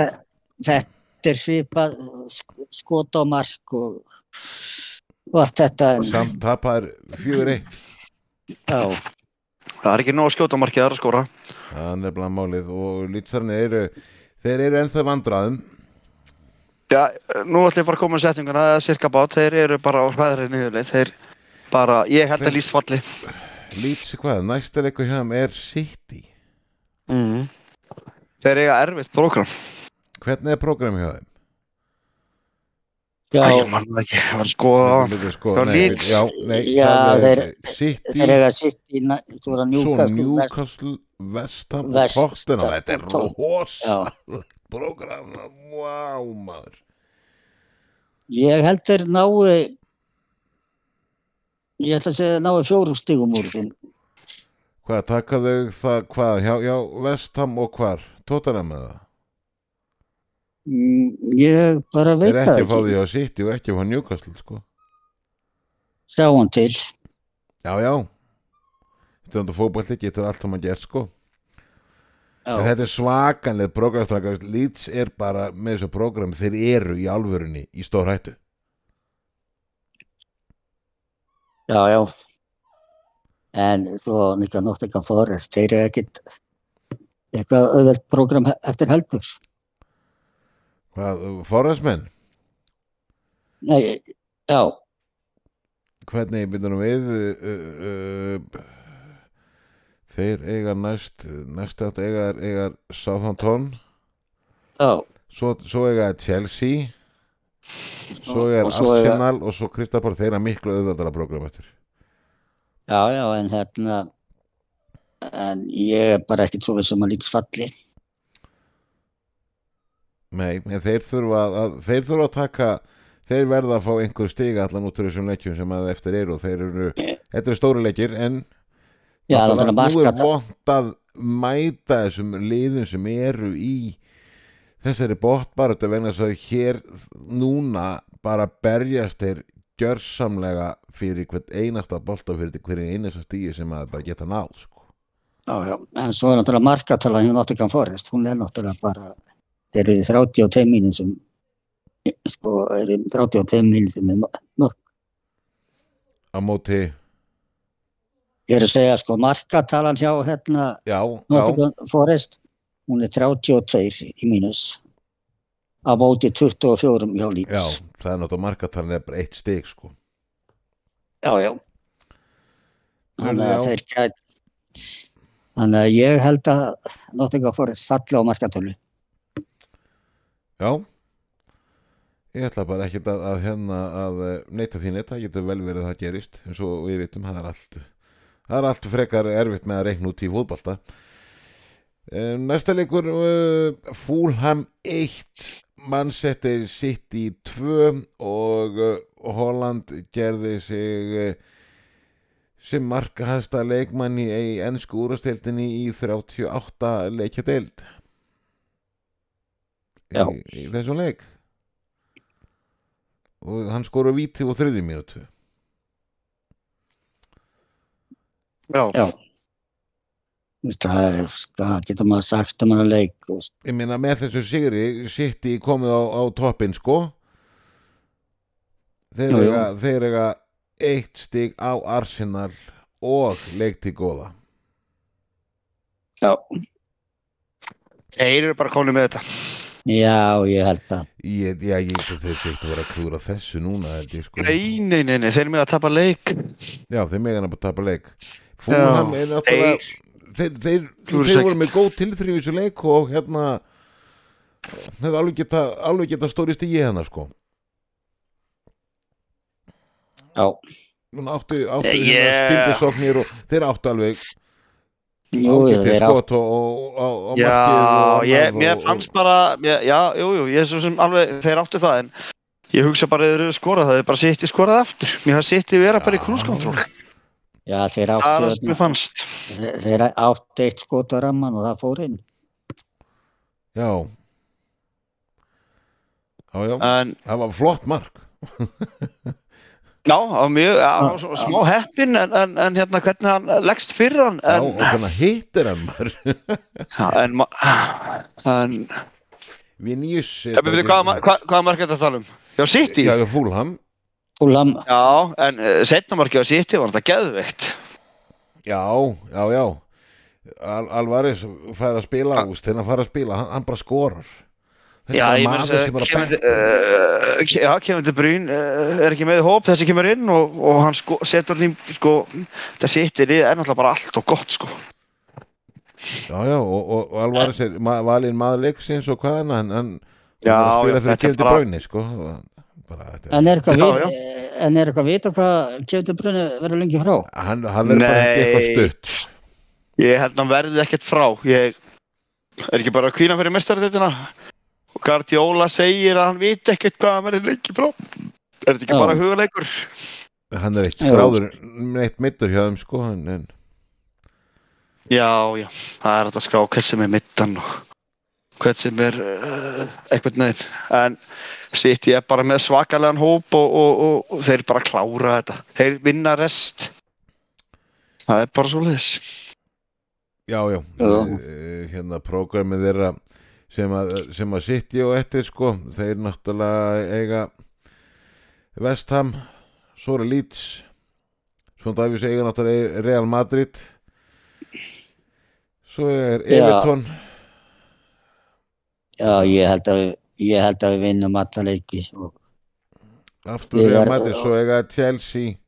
og og þe- þetta er svipað sk- skot á mark og, og allt þetta. en- samt tapar fjögur eitt Já, Það er ekki nóg að skjóta markið þar að skora. það er nefnilega málið og Lítsarinn eru þeir eru ennþá vandraðum Já, nú ætlum ég að fara að koma með setninguna, cirka bát, þeir eru bara á hræðri niðurleið, þeir bara, ég held að líst falli. Líts hvað, næsta leikur hjá þeim er City Mm. Þeir eiga erfitt prógram. Hvernig er prógram hjá þeim? Æ, já, ég mann það ekki, ég var að skoða. Sko, Já, nei, Leeds. já, nei, Já, þeir- City þeir eiga sitt í er Newcastle, Vestham og Tottenham. Þetta er og Tot- rosa Já, program, wow maður. Ég held þeir nái ég ætla að segja nái fjórum stigum úr þeim. hvað taka þau það, hvað, hjá, hjá Vestham og hvar, Tottenham eða Ég bara veit er það ekki að fá ekki. því að City og ekki að fá Newcastle sko Sjáum til. já, já þetta er þetta fótbolti, getur allt um að gera sko Já, En þetta er svakanlega prógramstrakar Leeds er bara með þessu prógram þeir eru í alvörunni í stór hættu já, já. En svo líka Nottingham Forest, þeir eru ekkit eitthvað auðvelt program eftir heldur. Hvað, forræsmenn Nei, já, hvernig byrjum við uh, uh, þeir eiga næst næst átt eiga, eiga Southampton. Já. svo, svo eiga Chelsea. Svo er og svo eiga- Arsenal og svo Kristapar þeir eru miklu auðvöldara program eftir. Já, já, en hérna en ég er bara ekkit svo við sem að lítið falli. Nei, þeir þurfa að, þeir þurfa að taka þeir verða að fá einhver stiga allan út úr þessum leikjum sem að eftir eru og þeir eru, þetta eru stóri leikir en Já, náttúrulega þannig að nú marka er vont að mæta þessum liðum sem eru í þessari bóttbarötu vegna þess að hér núna bara berjast þeir gjörsamlega fyrir hvert einasta bolta fyrir hverju einasta stígi sem að bara geta náð sko. Já, já, en svo er náttúrulega markatalan hjá Nottingham Forest, hún er náttúrulega bara þeir eru í 32 mínum sem sko, eru í 32 mínum sem er mörg. á móti, Ég er að segja sko markatalan hjá hérna já, já Forest, hún er 32 í mínus á móti 24 hjá já, Leeds. það er náttúrulega markatalinn er bara eitt stig sko. Já, já. Þannig Já. að þeir gæt Þannig að ég held að Nottingham Forest falli á markatölu. Já Ég ætla bara ekkert að, að hérna að eh, neita því neitt, það getur vel verið að það gerist eins og við vitum, það er allt það er allt frekar erfitt með að reikna út í fótbolta Eh, Næsta leikur uh, Fúlham 1 Manchester City 2 og uh, Holland gerði sig uh, sem markahæsta leikmann í, í ennsku úrastildinni í 38 leikja deild Já. Í, í þessum leik og hann skora víti og þriði mínútu Já, Já. Það er, hvað getur maður sagt um hann leik? þú veist. ég meina með þessu sigri City komið á, á toppin sko þeir eiga eitt stig á Arsenal og leik til góða Já. þeir eru bara konið með þetta. Já, ég held það. ég, já, ég held að þeir sýttu að vera að klúra þessu núna held ég sko Nei, nei, nei, nei, þeir eru með að tapa leik. já, þeir megan að tapa leik Fúlham er náttúrulega Þeir, þeir, þeir, voru með góð tilþrif í þessu leik og hérna þeir alveg geta, alveg geta stórist í ég hennar sko Já. Núna áttu, áttu Yeah. hérna stildisóknir og þeir áttu alveg Jú, þeir átt. skot og, og, og, og já, ég, mér fannst bara, mér, já, jú, jú, ég er svo sem alveg, þeir áttu það, en ég hugsa bara að þeir eru skorað það, þeir bara sitt í skorað aftur. Mér hafði sitt í vera bara í krúskontról. Já, þeir Það áttu, er þeir, þeir áttu eitt skot á ramman og það fór inn. já, já, já, en það var flott mark já, mjög já, Já, svo- já. smá heppin en, en, en hérna hvernig hann leggst fyrir hann Já, en, hittir hann maður? Já, en, ma- en Vinjus ja, byrju, hvað, ma- hvað, hvað mark er þetta að tala um? Já, City? Já, Já, Fúlham Fúlam, en uh, setna markið á City var þetta geðveikt. Já, já, já. Al Alvarez fær að spila úst, þegar hann fær að spila, hann, hann bara skorar Já, er ég sem að Kevin, uh, Kevin De Bruyne uh, er ekki með hóp, þessi kemur inn og, og hann sko, setur hann í, sko, það sitir í, er náttúrulega bara allt og gott, sko. Já, já, og, og, og Alvarez er ma valinn maður leiksins og hvað hann hann, hann Já, að spila fyrir Kevin De Bruyne sko bara, þetta, en er eitthvað eitthvað vita hvað Kjötu Brunni verður lengi frá? hann, hann verður bara ekki eitthvað stutt. Ég held að hann verði ekkert frá, ég er ekki bara að kvína fyrir mestarðitina og Guardiola segir að hann viti ekkert hvað hann verði lengi frá. Er þetta ekki Já. bara huguleikur? hann er eitt Já. skráður neitt mittur hjá þeim sko en, en Já, já, það er hægt að skrá hvern sem er middan og hvern sem er uh, eitthvað neður. En City er bara með svakalegan hóp og, og, og, og þeir bara klára þetta. Þeir vinna rest. Það er bara svo leiðis. já, já, Já. Eh, hérna prógramið þeirra sem að, sem að City og eftir sko. Þeir náttúrulega eiga Vestham er Leeds svo Davís eiga náttúrulega Real Madrid svo er Já. Everton. Já, ég held að við, ég held að við vinnum alla leiki og aftur Real Madrid, svo eiga Chelsea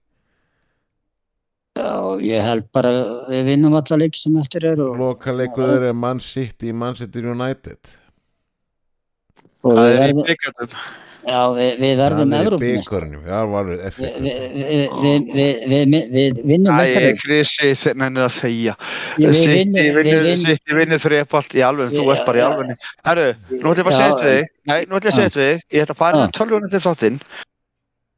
Já, ég held bara við vinnum alla leiki sem eftir er og, lokaleikur þeirra er Man City Manchester United og Það er í verðum, byggjandum. já, við, við verðum Það er í byggarnum, já, við vinnum Æ, mestarleik. Krissi, þeir nennir að þegja. Við City vinnur, City þrepalt í alveg, þú ert bara í alveg. Herru, nú ætlum ég bara að við þig. Nei, nú ætlum ég að við þig. Ég ætla að fara á tölvunni til þáttinn.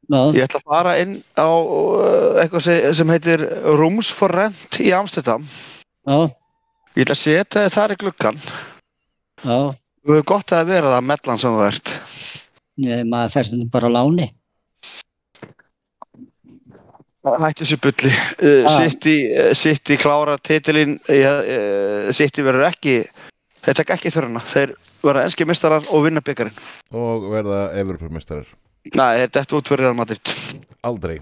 Já, Ég ætla að fara inn á uh, eitthvað se- sem heitir Rooms for Rent í Amsterdam. já, Ég ætla að setja þið þar í gluggan. já, Þú hefur gott að vera það mellan sem þú ert. ég, maður færst þetta bara láni. Hættu þessu bulli. Uh, Já. City, uh, City klára titilinn, uh, City verður ekki, þeir tek ekki þörfuna. Þeir verða enski mistarar og vinna byggarinn. og verða Evropamestarar Nei, þeir dættu út fyrir Real Madrid. aldrei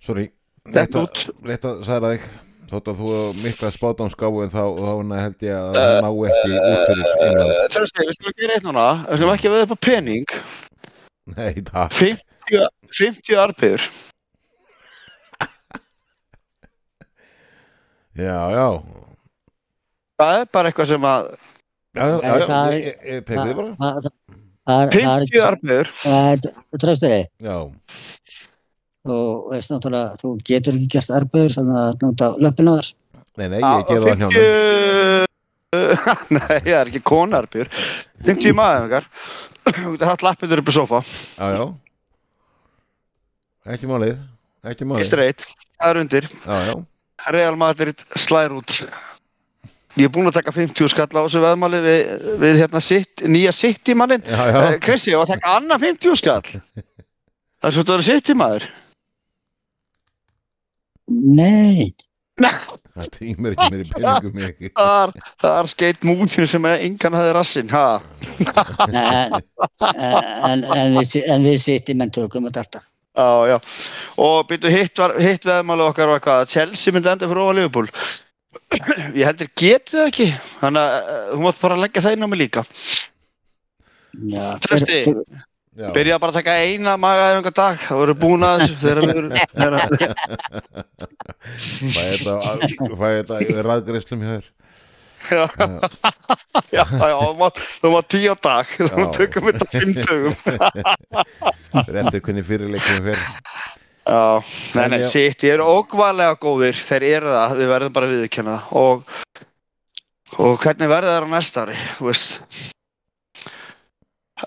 sorry að- út. rétt að særa þig þótt að þú mikla spátámskáfu en þá, þá held ég að það ná ekki út fyrir England Þrösti, við skulum gera eitt núna. Við skulum ekki veða upp á pening. nei, takk 50, 50 arbegur. já, já Það er bara eitthvað sem að já, já, já, það- ég, tek þið bara Það- það- það er- það er 50 arbegur. ekki tröstuði já, og veist náttúrulega þú getur ekki gert arbegur þannig að nota löppin á þess nei, nei, ég geða það hjá 50 Nei, það er ekki konarbyr 50 maður Þú getur hatt lappindur upp í sofa já, já. Ekki málið. Ekki málið. Streit, það er undir. Já, já, Real Madrid slær út Ég er búinn að taka 50 skall á þessu veðmáli við, við hérna sitt, nýja City mannin já, já. Eh, Kristi, ég var að taka annað 50 skall Það er svo að vera City maður Nei, það tímur ekki mér í peningum ekki Þar, þar skeitt mútin sem engan hafði rassinn ha. en, en, en, við, en við sittum menn tökum þetta alltaf Já, já. Og byrju, hitt, var, hitt veðmáli okkar var hvað, Chelsea myndi enda fyrir ofan Liverpool. Ég heldur getið það ekki, þannig að uh, þú mátt bara leggja það inn á mig líka. Já, Byrja bara að taka eina magaæfinga dag, það voru búin að þessu þegar við erum... þegar- fæ þetta þetta ræðgreislum hjá þér. Já, já, já, þú mátt tíu á dag, þú tökum þetta fimm dögum. réttur hvernig fyrirleikum fyrir Já, nei, En nei, já. sitt, ég er ógvalega góðir, þeir eru það, við verðum bara að það. Og, og hvernig verður það á næsta ári, þú veist?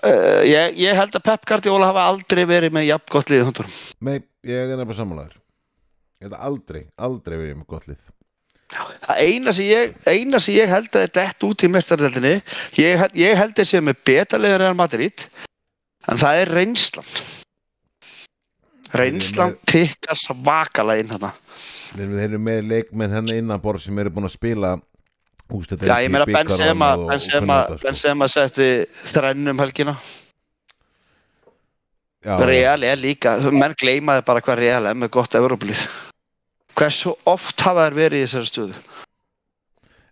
Uh, ég, ég held að Pep Guardiola hafa aldrei verið með jafn gott liðið hundurum Nei, ég er nefnilega sammálaður. Ég hef aldrei, aldrei verið með gott lið. Það eina sem ég, eina sem ég held að þetta dett út í mestardeldinni, ég, held- ég held að sé með betalega Real Madrid, en það er reynslan. Reynslan tikkar svakalega inn þarna. Þeir þeir eru með leikmenn henni innanborð sem eru búin að spila úrstætt Já, ég meina Benzema, Benzema, Benzema setti þrennum helgina. Já, Real er líka, menn gleymaði bara hvað Real er með gott Evropalið. Hversu oft hafa þær verið í þessari stöðu?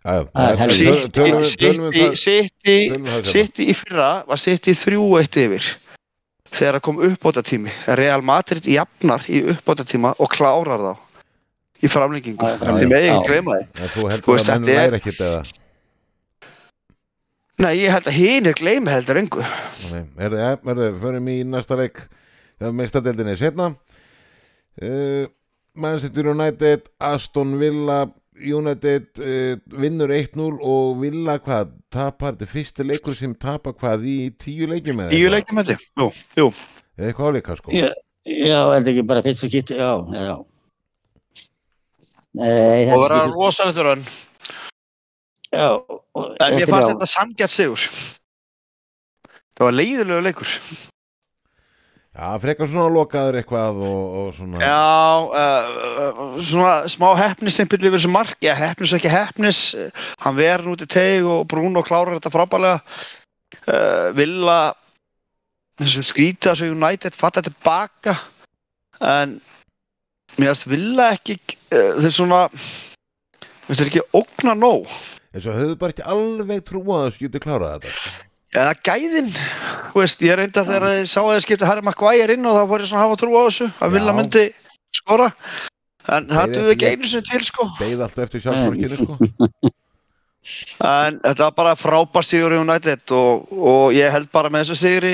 er um Sitti um. Sitti í fyrra var Sitti þrjú eitt yfir þegar það kom uppbótatími. Real Madrid jafnar í uppbótatíma og klárar þá í framlengingu. Þið já. ekki gleyma því. En þú heldur að menn þetta er- væri ekkert eða Nei, ég held að hinir gleyma heldur engu. Nei, Herðu, ja, verðu, förum í næsta leik þegar meistadeldinni er setna uh, Manchester United Aston Villa United uh, vinnur 1-0 og Villa hvað tapar, þetta er fyrsti leikur sem tapar hvað í tíu leikjum eða Tíu leikjum ég. Jú, jú. eða eitthvað áleika sko Já, já, er þetta ekki bara fyrst og kitt, já, já. Nei, Og vera þetta ekki fyrst, rosalegt raun. já. og En mér þetta er fannst þetta sangjart sigur. Það var leiðilegu leikur. Já, frekar svona lokaður eitthvað og, og svona Já, uh, svona smá hefnistimpill yfir þessu mark, já, hefnis og ekki hefnis, hann verður út í teig og Bruno klárar þetta frábælega, uh, Villa, þessu skrítið að svo United fatta tilbaka, en mér finnst Villa ekki, uh, þeir svona, finnst þeir ekki ógna nóg, og höfðu bara ekki alveg trúa að skjuti klára þetta eða gæðin, þú veist, ég reynda þegar þeir sá að þeir skipta Harry Maguire inn og þá fór ég svona að hafa trú á þessu, að Villa Já. myndi skora, en það duði ekki einu sinni til, sko. beigð alltaf eftir sjálfsvorkinu sko En þetta var bara frábær sigur í United og, og ég held bara með þessu sigri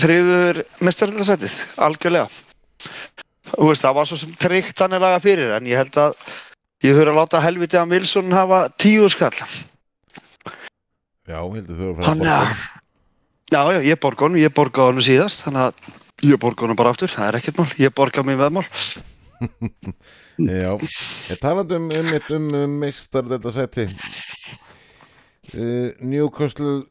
þriður mestaröldarsætið, algjörlega. Þú veist, það var svo sem tryggt hann er laga fyrir, en ég held að ég þurfa að láta helviti að Wilson hafa tíu skall. Já, heldur þú að fara að já, já, já, ég borga honum, ég borga honum síðast, þannig að ég borga honum bara aftur, það er ekkert mál, ég borga mér veðmál. Já, ég talandi um, um, um, um meistar þetta seti uh, Newcastle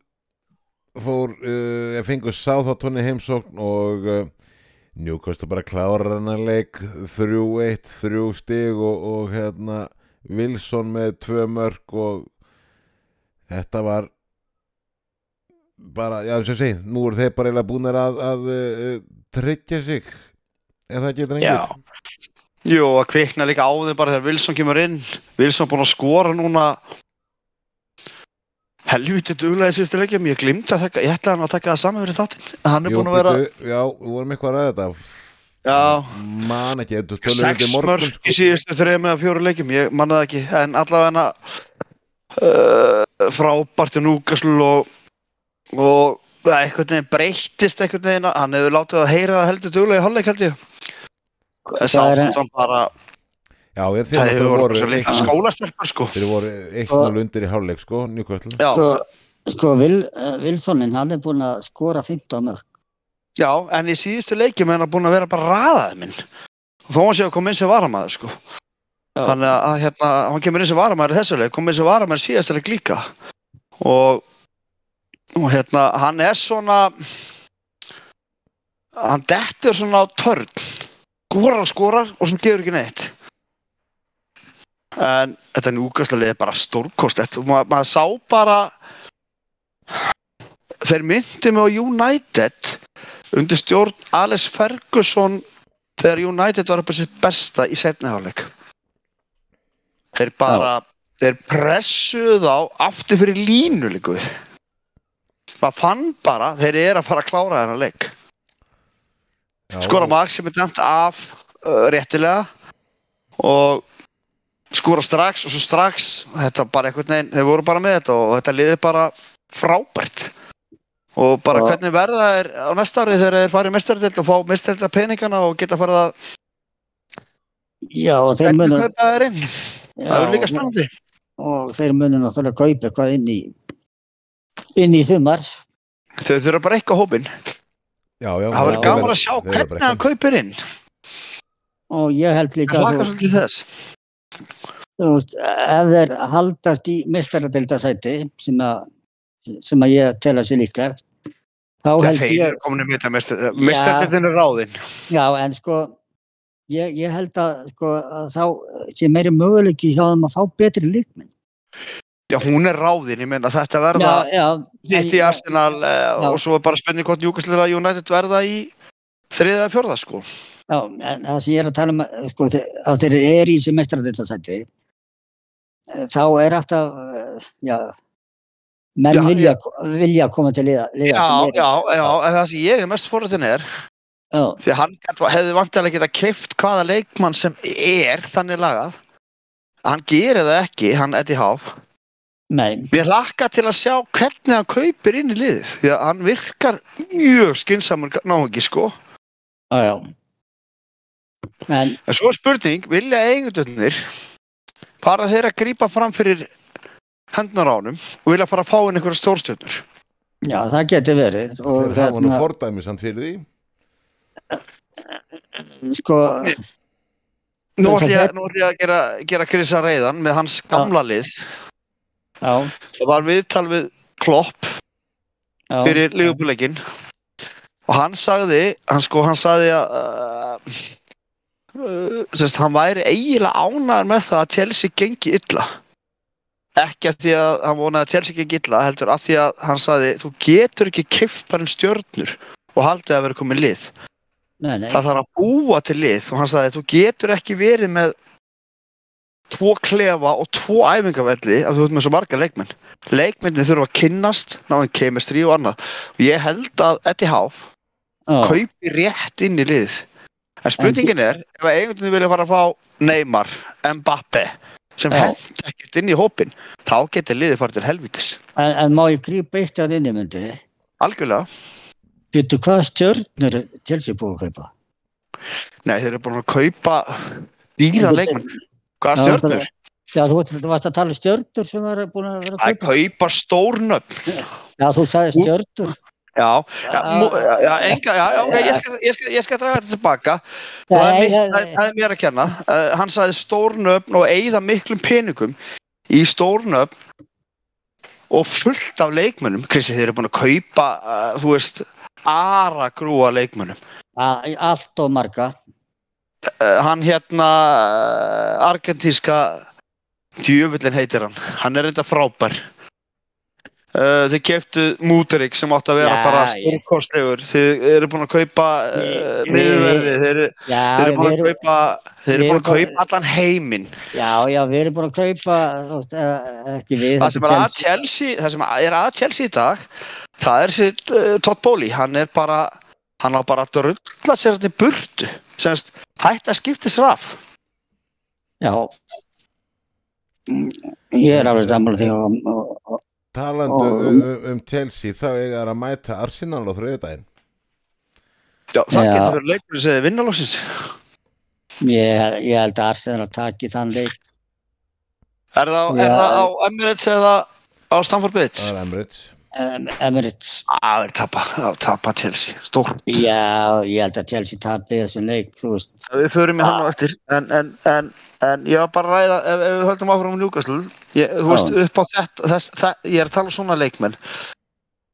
fór uh, ég fengur í heimsókn og uh, Newcastle bara klárar hann að leik 3-1, 3 stig og, og hérna Wilson með tvö mörg og þetta var bara, já að segja nú eru þeir bara eiginlega búinir að, að uh, tryggja sig ef það getur Já. engið Jú, að kvikna líka á þeim bara þegar Wilson kemur inn. Wilson búinn að skora núna helviti duglega í síðustu leikjum. Ég glimt að taka, ég ætlaði hann að taka það saman fyrir þáttinn. Hann er Jú, búinn að vera, Já, við vorum eitthvað að ræða þetta já, Man ekki, þú tölum sex undir morgun mörg sko. í síðustu þreim eða fjóru leikjum. Ég manna það ekki, en allavega uh, frábært í Núkasl og, og það einhvern veginn breyttist einhvern veginn. Hann hefur látið að heyra það heldur duglega í hálfleik held ég. Það er- Sáþóttan bara, Já, ég það þeir hefur voru, skólastelpar sko. þeir voru eitt nál undir í hálfleik sko, Newcastle Já. Sko, sko Vil, uh, Vilsonin, hann er búinn að skora 15 mörg. Já, en í síðustu leikjum er hann búinn að vera bara raðaði minn. Þó hann sé að koma inn sem varamæður, sko. Já. Þannig að, að hérna, hann kemur inn sem varamæður í þessu leik, kom inn sem varamæður síðast leik líka. Og, og hérna, hann er svona, hann dettur svona á törn. Skorar og skorar og svo gefur ekki neitt. En þetta er bara stórkostlegt og maður, maður sá bara, þeir myndi mig á United undir stjórn Alex Ferguson þegar United var upp á sitt besta í setniháleik þeir bara þeir pressuðu þá aftur fyrir línu líku maður fann bara þeir eru að fara að klára þennan leik. Já, skora mark sem er dæmt af uh, réttilega. Og skora strax og svo strax þetta bara einhvern veginn, þeir voru bara með þetta og þetta liði bara frábært. Og bara Og- hvernig verða þeir á næsta ári þegar þeir farið mestardelt og fá mestardelt peningana og geta farið að Já, og þeir hvernig munu, kaupa þeir inn? Já, það er líka og, spennandi. og þeir munu náttúrulega kaupa eitthvað inn í, inn í sumar. þau þurfa bara eitthvað hópin já, já, það verður gaman að sjá hvernig hann kaupir inn. Og ég held líka að hlaka þú, svolítið til þess. Þú veist, ef þeir haldast í mistaradildasæti sem að, sem að ég tel að sé líklegt, þá Það held ég, eru komin í mitt Mistardildin er ráðinn já, en sko, ég, ég held að, sko, að þá sé meiri möguleiki hjá þeim að fá betri líkminn. Já, hún er ráðinn, ég meina þetta verða. Sitt í en- Arsenal eh, Já. og svo er bara spenning hvort Júkaslega United verða í þriða eða fjórða sko Já, en það sem ég er að tala um, að, sko, að þeir eru í þessi mestaradildasæti, þá er alltaf, eh, já, menn Já, vilja, vilja koma til liða, liða sem eru. já, já, en það sem ég er mest fórhættin er Já, því hann hefði vantilega geta keift hvaða leikmann sem er þannig lagað hann gerir það ekki, hann Eddie Howe nei, Mér hlakka til að sjá hvernig hann kaupir inn í liðið því að hann virkar mjög skinsamur náðungi sko. Já, já. En, en svo spurning, vilja eigundunir bara þeir að grípa fram fyrir hendunar á honum og vilja fara að fá inn einhverja stórstjörnur? Já, það getur verið. Og Þeir hafa nú hérna, fordæmi samt fyrir því. Sko, Nú En ætlum það ég, nú ætlum ég að gera, gera Krisa reyðan með hans gamla lið. já, það var viðtal við Klopp já, fyrir lífbúleikin og hann sagði hann sko, hann sagði að uh, uh, semst, hann væri eiginlega ánæður með það að Chelsea gengi illa. Ekki af því að hann vonaði að Chelsea gengi illa heldur af því að hann sagði þú getur ekki bara um stjörnur og haldið að vera komið lið. Nei, nei, það þarf að búa til lið og hann sagði þú getur ekki verið með tvo klefa og tvo æfingavelli að þú ert með svo marga leikmenn. Leikmennin þurfa að kynnast náðan kemestri og annað. Og ég held að Eddie Howe já, kaupi rétt inn í lið en spurningin er ef eigendunni vilja fara að fá Neymar, Mbappe sem Já. hend ekkert inn í hópin þá getur liðið farið til helvitis en, en má ég grípa eitt að inni myndi, algjörlega, getur hvað stjörnur Chelsea búið að kaupa? nei þeir eru búin að kaupa dýra Einhvern- leikmenn hvaða Já, stjörnur? Já, þú, þú varst að tala um stjörnur sem var búin að vera að kaupa. kaupa stórnöfn Já, þú sagði stjörnur. Já, já, mú, já, já, enga, já, já, ég skal, ég skal, ég skal draga þetta tilbaka og það er, Nei, mitt, nei, það, er- það mér að kenna uh, hann sagði stórnöfn og eigða miklum peningum í stórnöfn og fullt af leikmönnum Krissi, þeir eru búin að kaupa uh, þú veist, aragrúa leikmönnum A- Allt og marga. Uh, hann hérna uh, argentíska djöfullin heitir hann. Hann er reynda frábær. Uh, þið keftu Múterik sem átti að vera Já, bara stórkostlegur. Þið eru búin að kaupa uh, miðverði þeir, eru- Já, eru búin að kaupa þeir eru búin að kaupa allan heiminn. Já, já, við erum búin að kaupa, eh, ekki við, það sem er að Chelsea. Það sem er að Chelsea í dag það er sitt uh, Todd Bowley. Hann er bara hann á bara að drulla sér þetta í burtu semst hætti að skipta sér af Já. Ég er alveg sammála því og, og, og um, um, um Chelsea þá eiga þær að mæta Arsenal á þriðdægin já, það Já. getur verið leikur sem þið vinnalóksins ég, ég held að Arsenal taki þann leik. er það, Já. er það á Emirates eða á Stamford Bridge Það er Emirates Emirates. Það er tapa, það tapa Chelsea, stór. Já, ég held að Chelsea tapi þessum leik, þú veist. Við förum í hann á eftir, en, en, en, en ég var bara að ræða, ef, ef við höldum áfram um Newcastle, ég, þú veist, upp á þetta, þess, það, ég er að tala um svona leikmenn.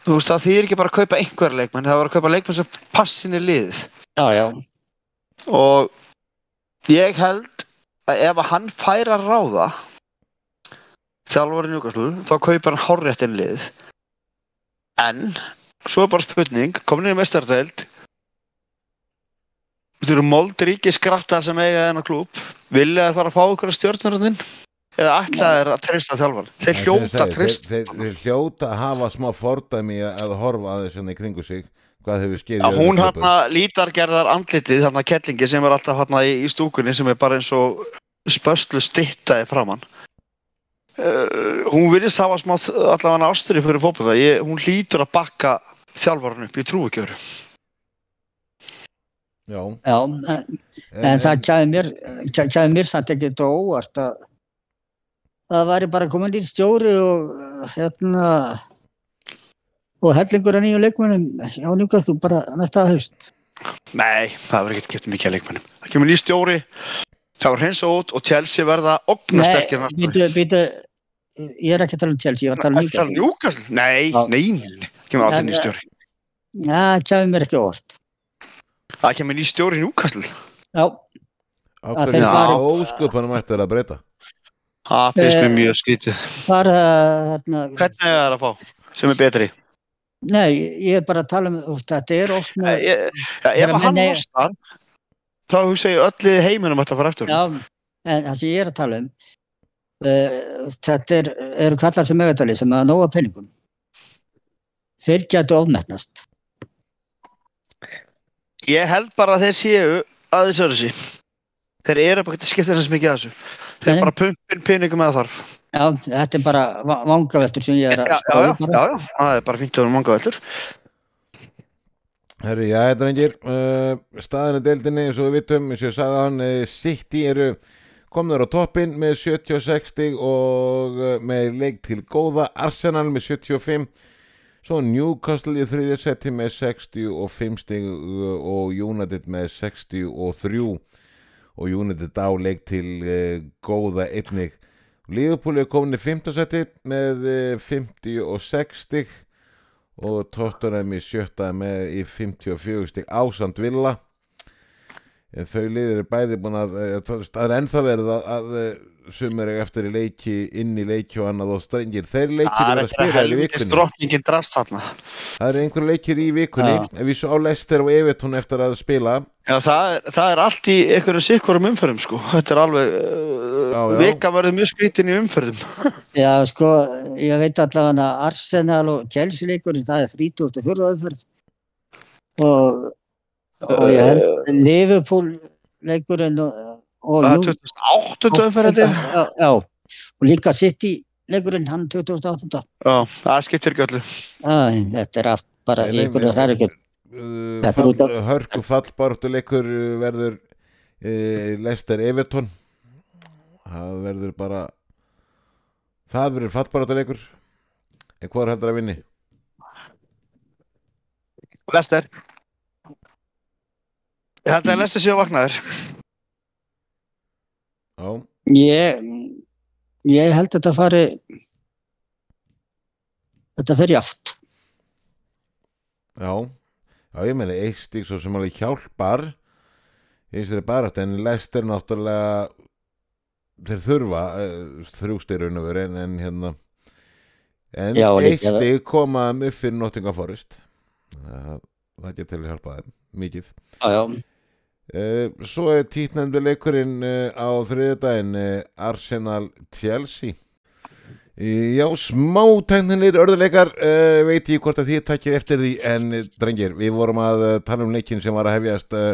Þú veist, það þýðir ekki bara að kaupa einhverja leikmenn, það var að kaupa leikmenn sem passin í liðið. Já, já, Og ég held að ef að hann fær að ráða þjálfari Newcastle, þá kaupar hann hárrétt inn í liðið. En, svo er bara spurning, komin í mestardeild, Þú eru moldríki skratta sem eiga þennan klúb vilja þær fara að fá ykkur að stjórnurinn eða ætla þær að treysta þjálfar þeir hljóta þeir, treyst þeir, þeir, þeir hljóta að hafa smá fordæmi að, að horfa aðeins svona í kringu sig. Hvað hefur skeið að hún hann lítargerðar andlitið þarna kettlingi sem er alltaf hann í, í stúkunni sem er bara eins og spörslu stittaði framann hún virðist hafa smá allavega ástyrri fyrir Ég- hún hlýtur að bakka þjálfarinn upp, ég trú ekki öru Já, já, en, en það kæði mér, kæði mér samt ekki þetta óvart að það væri bara komin í stjóri og hérna og hellingur að nýju leikmennum á Newcastle bara næsta haust. Nei, það verður ekki getur mikið að leikmennum það kemur ný stjóri Það var hreins og út og Chelsea verða ógnasterkir Nei, býtu, býtu, ég er ekki að tala um Chelsea, ég var að tala um Það Newcastle. Newcastle? Nei, nei. Kemur aldrei En, ný stjóri. Já, það kemur mér ekki óvart. Það kemur ný stjóri í Newcastle. Já, ósköpunum ætti þeir að breyta Það finnst mér Eh, mjög skrítið. bara, hérna, Hvernig er það að fá sem er betri? nei, ég er bara að tala um, þetta er oft Eh, með, ég- ja, Ef hann losnar, þá hugsa ég öll liði heiminum að fara eftir. já, en það sem ég er að tala um, þetta er, eru kallar sem megatali sem að nóga penningum. Þeir getur ofmetnast. Ég held bara að þeir séu að þessu öðru sí. Þeir eru bara ekki að skipta þess mikið að þessu. Þeir Nei. bara pumpin peningum að þarf. Já, þetta er bara va- vangaveltur sem ég er að já, spáði já, já, já, það er bara fínt að vera manga veldur. Herru, já, þetta er engir uh, staðinu deildinni eins og við vitum eins og ég sagði hann, uh, City eru komnur á toppin með 76 stig og uh, með leik til góða. Arsenal með 75 svo Newcastle í þriðja seti með 65 stig uh, og United með 63 og United á leik til uh, góða einnig. Liverpool er komin í 5. seti með uh, 56 stig. Og Tottenham í sjötta með í 54 stík ásand villa þau liðir er bæði búin að eh, það er ennþá verið að, að eh, sumir er eftir í leiki inn í leiki og annað og strengir þeir leikir eru er að spila í vikunni það eru einhver leikir í vikunni við svo á Lester og Everton eftir að spila Já, það er, það er allt í einhverju sikkurum umferðum, sko. Þetta er alveg, uh, Já, já. vika verður mjög skrítin í umferðum. Já, sko, ég veit allavega að Arsenal og Chelsea leikurinn, það er 34. umferð og, og ég held Liverpool leikurinn og, og Það Nú- er 2008 umferð, held ég. Já, já, og líka City leikurinn, hann 2008. Já, það skiptir ekki öllu. Þetta er allt bara hrærigjörn. uh, Þetta er fall, út af- hörku fallbartu leikur uh, verður uh, Lester Everton það verður bara það verður fallbartu leikur en hvað er heldur að vinni? Lester. Ég held að Lester séu að vakna þér. Já, Ég, ég held þetta fari, þetta fer jaft. já Já, ég meina eitt stík svo sem alveg hjálpar í þessari barátt en Lester náttúrulega þeir þurfa uh, þrjústir veru en, en hérna en eitt stík koma upp fyrir Nottingham Forest það, það getur til að hjálpa þeim mikið. Já, já, Uh, svo er títnefndu leikurinn uh, á þriðjudaginn uh, Arsenal Chelsea. Uh, Já, smá tækninir örðuleikar uh, veit ég hvort að þið takkið eftir því en drengir, við vorum að uh, tala um leikin sem var að hefjast uh,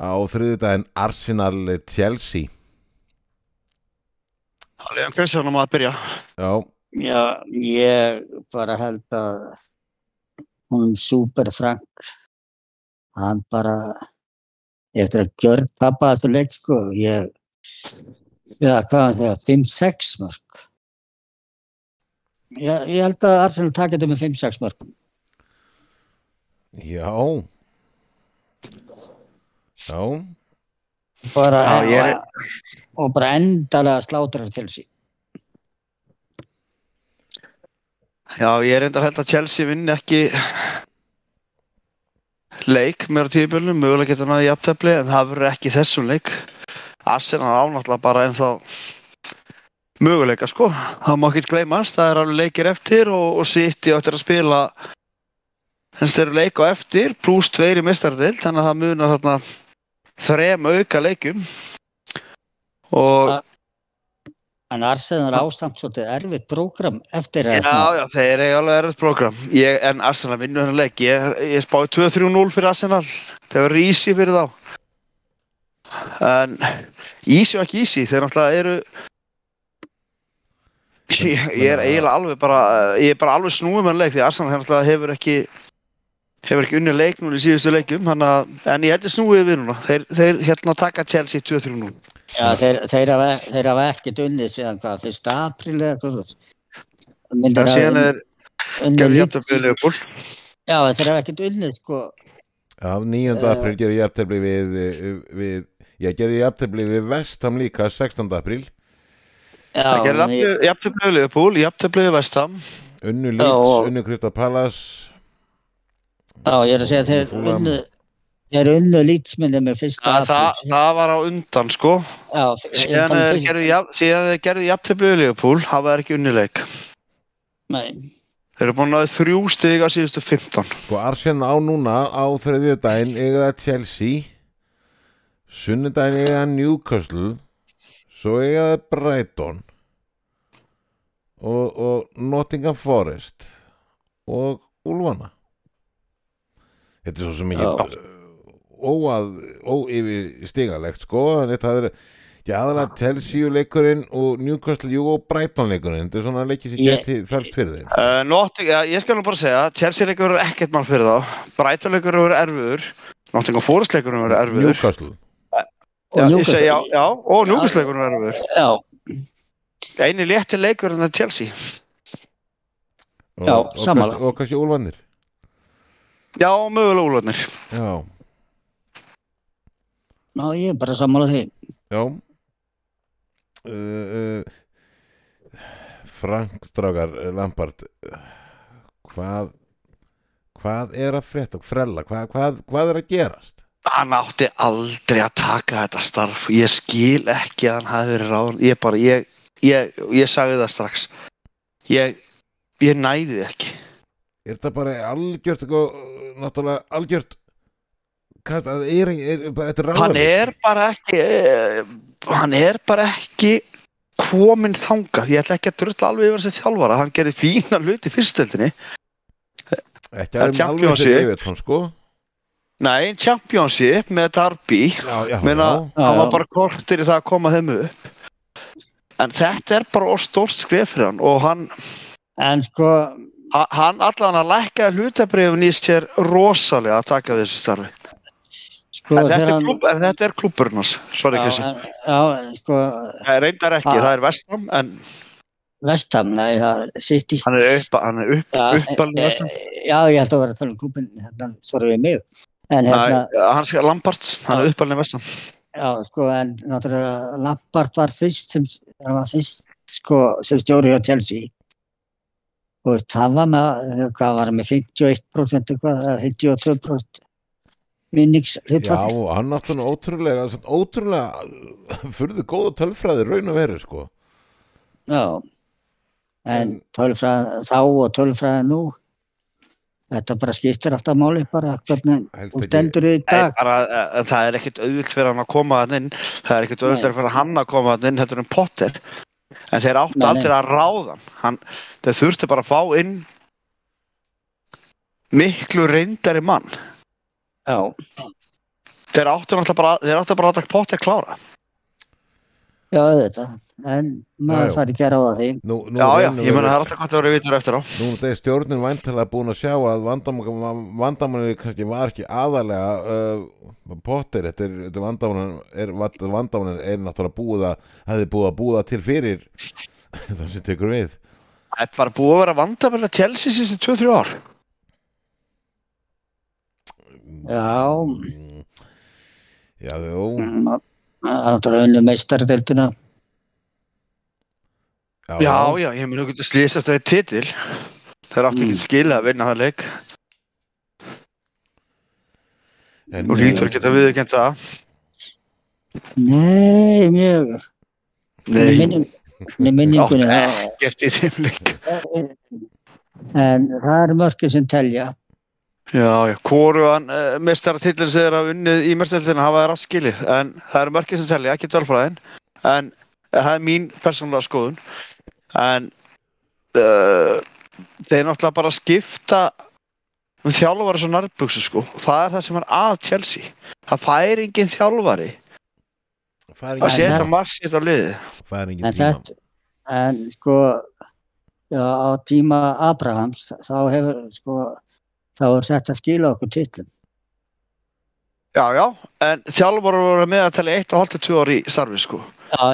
á þriðjudaginn Arsenal Chelsea. Það er um Kristjánum að byrja. Já, já, ég bara held að hún super Frank, hann bara, eftir að gjör pappa þetta leik, sko, ég, já, hvað hann segja, 5-6 mörg. Já, ég held að Arsenal takit þetta með 5-6 mörg. já Já, Bara, Já, ég er- og bara endalega slátrar til sín. Já, ég er enda held að Chelsea vinni ekki leik meira tíðbjörnum, mögulega getur hann að jafntefli en það verður ekki þessum leik. Arsenal ánáttúrulega bara ennþá möguleika sko. Það má ekki gleymast, það er alveg leikir eftir og, og City á eftir að spila þess þeir eru leik á eftir pluss tveir í mistardil þannig að það munar þarna þrem auka leikum og Ja. En Arsenal ásamt svolítið erfitt prógram eftir Já, að já, þeir eru alveg erfitt program ég, en Arsenal vinnur hennar leik. Ég, ég spáði 2-3-0 fyrir Arsenal. Það verður easy fyrir þá. En easy og ekki easy þeir náttúrulega eru ég, ég er eiginlega alveg bara ég er bara alveg snúið með hann leik því Arsenal náttúrulega hefur ekki hefur ekki unni leik núna í síðustu leikum hana, en ég held ég snúið við núna. Þeir, þeir hérna taka Chelsea 2-3-0 Já, þeir, þeir, hafa, þeir hafa ekki dunnið síðan hvað, fyrsta apríl eða hvað svo. Myndir það síðan er Leeds. jafnum við Leopold Já, þeir hafa ekki dunnið sko. Já, 9. Eh. april gerir jafntefli við, við ég gerði jafntefli við Vestham líka 16. apríl Það Já, gerir ég- jafntöflið Liverpool, jafntöflið Vestham. unnu Já, og- unnu Krista Palace já, ég er að segja þeir unnu þeir unnu lýtsminni með fyrsta Það, það, apríl. það var á undan sko. Já, Síðan þeir fyrsta- gerðu jafn- síðan þeir gerðu jafntöflið Liverpool, hafa þeir ekki unnileik. Nei, Þeir eru búin að þrjú stig á síðustu 15. Sko Arsenal á núna á þriðju daginn eiga það Chelsea sunnudaginn eiga það Newcastle svo eiga það Brighton og, og Nottingham Forest og Ulfana Þetta er svo sem ekki. Óað óyfir stigalegt sko en þetta er ekki aðalega Chelsea leikurinn og Newcastle jú og Brighton leikurinn þetta er svona leikið sem geti þarft fyrir þeim Uh, Notting, ja, ég skal nú bara segja, Chelsea leikur eru ekkert mál fyrir þá. Brighton leikur eru erfiður. Nottingham Forest leikur eru erfiður. Newcastle og Já, segi, já, já, og eru erfiður. Já, Einu létti leikur en það er Chelsea. og, Já, kannski- og kannski Úlfarnir Já, mögulega úlvarnir. já, já, ég er bara sammála því. já uh, uh, Frank Strákar Lampard uh, hvað hvað er að frétta frella, hvað, hvað, hvað er að gerast Hann átti aldrei að taka þetta starf. Ég skil ekki að hann hafi verið ráðan. Ég bara, ég, ég, ég sagði það strax. Ég, ég næði því ekki. er þetta bara algjört sko, náttúrulega algjört hvað, það er, er, er bara, þetta er Hann ráðalaust. er bara ekki, eh, hann er bara ekki kominn þangað. Ég ætla ekki að drulla alveg yfir þessi þjálfara. Hann gerði fína hluti í fyrstöldinni. ekki að þeim alveg Championship. fyrir Evertón sko Nei, Championship með Darby. já, já, Meina, hann var bara kortir í það að koma þeim upp. En þetta er bara stórt skref fyrir hann og hann, En sko, ha- hann allan að lækka hlutabrifin í sér rosalega að taka þessu starfi. Sko En þetta, er klúb, en þetta er sorry Já, Krissi. en- já, sko, Það reyndar ekki, Ah. það er Vestham, en Vestham, nei, það er City. hann er upp, hann er upp, Já, uppalinn eh, Vestham. Já, ég held að vera að tala um klúbin, hérna, sorry við mig. En hérna, Nei, hann skal Lampart, hann er uppalinn Vestham. já, sko, en náttúrulega Lampard var fyrst sem, hann var fyrst, sko, sem stjóri á Chelsea. Og það var með, hvað var með 51% eitthvað, eða 52% vinnings já, hlutfall. og hann náttúrulega ótrúlega ótrúlega furðu góða tölfræði raun og veru sko Já. En tölfræði þá og tölfræði nú, þetta bara skiptir alltaf máli bara hvernig ekki- stendur í dag. bara, eh, það er ekkit auðvilt fyrir hann að koma hann inn, það er ekkit auðvilt fyrir hann að koma hann inn, þetta er um Potter. En þeir áttu aldrei að ráða hann. hann. Þeir þurftu bara að fá inn miklu reyndari mann. Já, Þeir áttu náttúrulega bara, þeir áttu bara að Potter klára. já, þetta. En maður þarf ekki að ráða því. nú, nú Já, já, ég meina veru- það er alltaf gott að vera vitur eftir á. Nú er þetta stjórnin væntalega búin að sjá að vandamanni kannski var ekki aðalega uh, Potter, þetta er, þetta vandamanni er, er náttúrulega búið að hefði búið að búða til fyrir það sem tekur við Það er bara búið að vera vandamæli að Chelsea síðustu 2-3 ár. Já, Já, jú, mm, það er náttúrulega unni meistaradeildina. já, Já, já, ég mun ekki að slýsast að það er titil. Þeir áttu ekki Mm. skilja að vinna það leik. En, Nú hlýtur ekki að viðurkenda það. Nei, mjög. Nei, Minning, minningunni. Áttu ekkert í þeim leik. það- En það eru mörgir sem telja. Já, já, hvorugan uh, mestara tillin sem þeir hafa unnið í mestaradeildina hafa þeir átt skilið. En það eru mörgir sem telja, ekki dölfræðin. En eh, það er mín persónulega skoðun. En uh, þeir náttúrulega bara skipta um þjálfari svo nærbuksu sko. Það er það sem er að Chelsea. Það fær engin þjálfari að setja marsitt á liði. það er engin En tíma þetta, en sko, já, á tíma Abrahams, þá hefur, sko, þá er þetta að skila okkur titlum. Já, já, en þjálfari voru með að tala 1,5-2 ári í starfi sko.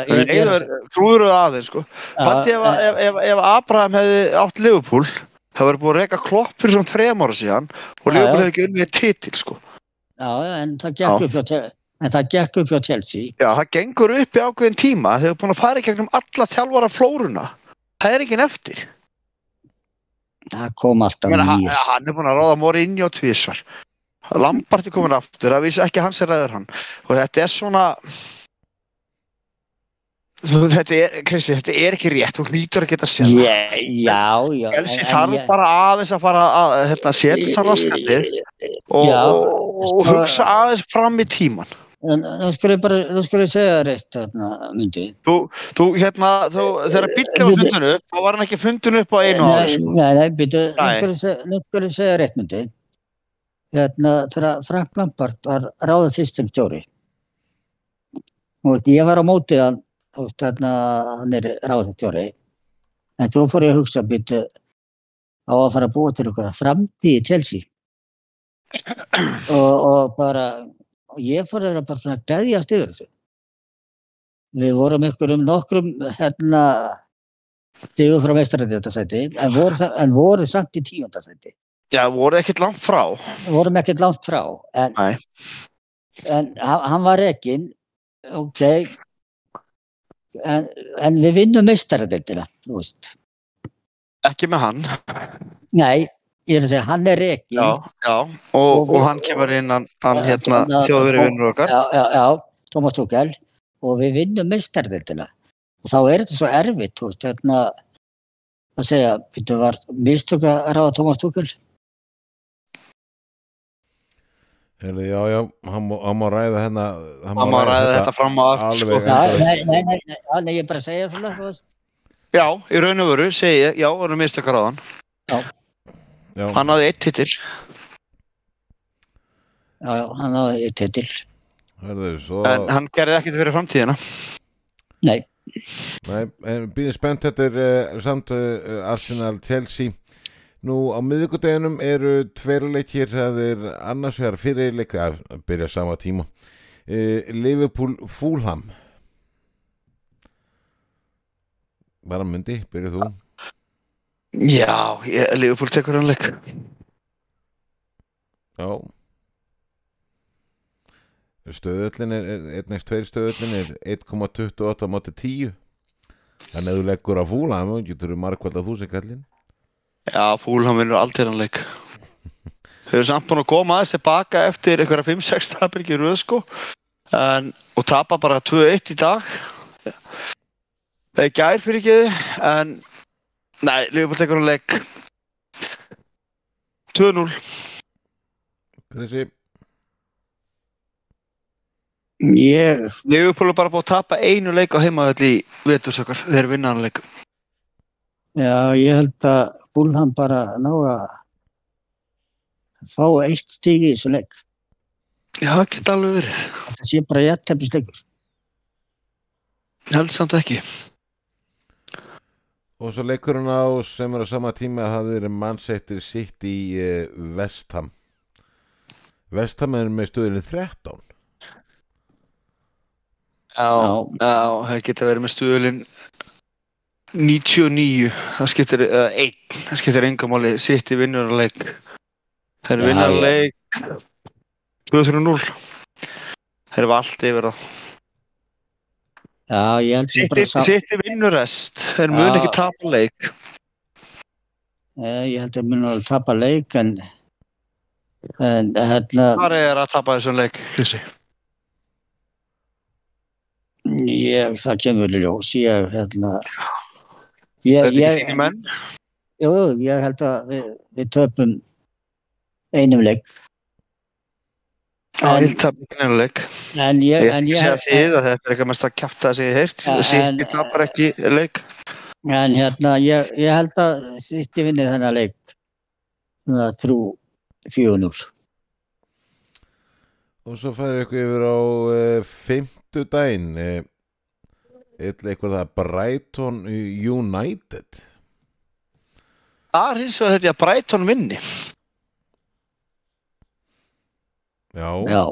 Ég, eða trúður það aðeins sko. Patti ef, ef, ef, ef Abraham hefði átt Liverpool það verður búið að reyka klopp fyrir svona þrem ára síðan og Liverpool hefði ekki unnið titil sko. já, en það gekk upp hjá, Chel- en það gekk upp hjá Chelsea. Já, það gengur upp í ákveðin tíma þegar þú er búin að fara í gegnum alla þjálfara flóruna. Það er ekki eftir. Það kom alltaf Meina, hann, hann er búin að ráða Mourinho tvísvar. Lampart er komin aftur, það vísi ekki hans er ræður hann. Og þetta er svona... Þetta er, Kristi, þetta er ekki rétt, þú hlýtur að geta það. Yeah, já, já. Elsi þarf ég- bara aðeins að fara að hérna, setja það raskandi og, Já, og, og sko- hugsa aðeins fram í tíman. Nú skulle bara, nú skulle segja það rétt, þarna, myndi. Þú, þú hérna, þú, þegar bíllinn var fundin upp, þá var hann ekki fundin upp á einu ári. Nei, Sko. nei, nei, nú Nei. skulle skulle segja rétt, myndi. Hérna, þegar Frank Lampard var ráðið fyrst sem stjóri. Veit, ég var á mótið hann, þú veist, hérna, hann er ráðið stjóri. En svo fór ég að hugsa, býtu, á að fara að búa til okkur framtíð í Chelsea. og, og bara, og ég fór að vera bara svona gæðjast yfir þessu. Við vorum ykkur um nokkrum, hérna, stigur frá meistarætti en en voru samt í tíundasæti. Já, voru ekkert langt frá. Vorum ekkert langt frá. En, Nei. en hann var rekinn, ok, en, en við vinnum meistarættina, þú veist. Ekki með hann. Nei, ég er að segja, hann er rekinn. Já, já. Og, Og og hann kemur inn, hann, hann Ja, hérna, ja, þjóðveri og- vinnur okkar. já, já, já, Tómas Túkel og við vinnum meistardeildina og þá er þetta svo erfitt þú veist, hérna að segja, byrju var mistök að ráða Tómas Túkel Heyrðu, já, já, hann má, hann má ræða hérna Hann má ræða þetta fram á aftur, alveg sko. Endalaust. nei, nei, nei, nei, nei, ég er bara að segja svona þú veist. Já, í raun og veru, segi ég, já, voru mistökar á hann. já, Hann hafði eitt titil. já, já, hann hafði eitt Hörðu, svo En hann gerði ekkert fyrir framtíðina. nei, Nei, en býðum spennt, þetta er uh, samt uh, Arsenal Chelsea. Nú á miðvikudeginum eru tveir leikir, það er annars vegar fyrir leik að byrja sama tíma. Uh, Liverpool Fulham. Bara myndi, byrjuð þú Já, ég, Liverpool tekur hann leik. Já Stöðullin er, er einnægst tveir stöðullin er 1,28 á móti 10 Þannig að þú leggur á Fulham og getur margkvælt að þú sem kallinn Já, Fúl, hann vinnur aldrei hann leik. Þau eru samt búin að koma aðeins tilbaka eftir einhverja 5-6 tapir ekki röð, sko. En, og tapa bara 2-1 í dag. Það er gær fyrir ekki en nei, Liverpool tekur hann leik 2-0. Krissi ég Liverpool er bara búin að tapa einu leik á heimaðall í vetursökar. Þeir vinna hann leik. já, ég held að Búlham bara ná að fá eitt stig í þessu leik Já, það geta alveg verið. þetta sé bara jættefnisleikur Ég held samt ekki. Og svo leikurinn á sem er á sama tíma að það er mannsettir sitt í uh, Vestham Vestham er með stöðunni 13 Já, Já. það geta verið með stuðulinn 99, það skiptir uh, einn, það skiptir engamáli, sitt í vinnur að leik. Það er Já, vinnur að já. leik 2-3-0. Það er allt yfir það. Já, ég held sem bara Sitt sá í vinnur rest, þeir mun Já. ekki tapa leik. Ég held að mun að tapa leik en, en hérna, Hvað er að tapa þessum leik, Krissi? ég, það kemur í ljós, ég, hérna, Þetta er ekki ég, þínir menn? jú, ég held að við, við töpum einum leik, Já, En- ég tapa þínir leik. en ég, Ég en ekki ég, segja þið að þetta er eitthvað mest að kjafta sem ég heirt. Sitt en- í tapar ekki leik. en hérna, ég, ég held að sýtti vinni þennan leik, þrjú, fjögunur. Og svo færi ykkur yfir á uh, fimmtudaginn uh, eitthvað eitthvað það Brighton United Það er hins vegar þetta að Brighton vinni. Já, Já,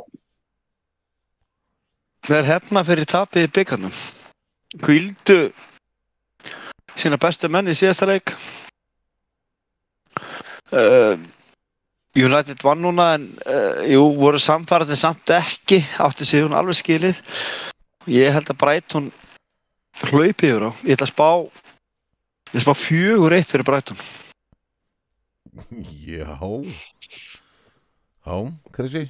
Það er hefna fyrir tapið í byggarnum. Kvíldu sína bestu menn í síðasta leik. Uh, United vann núna en uh, jú, voru samfærandi samt ekki átti sig hún alveg skilið. Ég held að Brighton hlaupi yfir á ég ætla að spá ég ætla að spá fjögur eitt fyrir Brighton. Já. Já, Krissi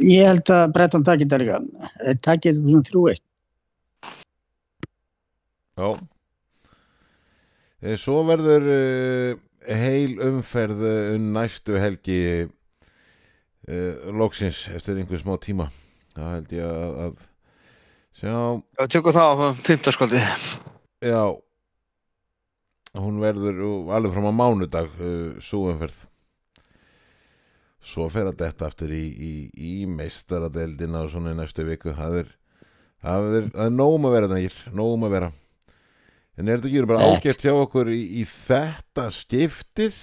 Ég held að Bretton takir þetta líka. Takir þetta svona þrjú eitt. Já. Eh, Svo verður uh, heil umferð uh, um næstu helgi loksins eftir einhver smá tíma. Það held ég að, að sjá, Já, tökum það á fimmtarskvöldi já. Hún verður alveg fram á mánudag svo umferð svo fer að detta aftur í, í, í meistaradeldina og svona í næstu viku. Það er, það er, það er nógum að vera þannig, nógum að vera. En er þetta ekki bara ágætt hjá okkur í, í þetta skiptið?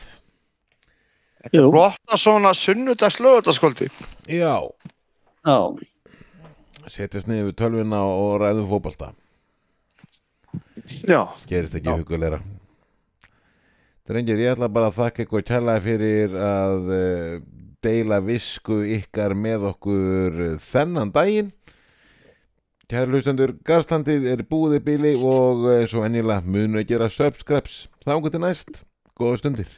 Flotta svona sunnudags lögutaskvöldi já, já, setjast niður við tölvuna og ræðum fótbalta Já, gerist ekki Já. hugulegra. Drengir, ég ætla bara að þakka ykkur kærlega fyrir að uh, deila visku ykkar með okkur eh, þennan daginn Kæru hlustendur, Garstlandið er búið í bíli og eins og ennilega munu að gera subscribes. Þá til næst, góða stundir.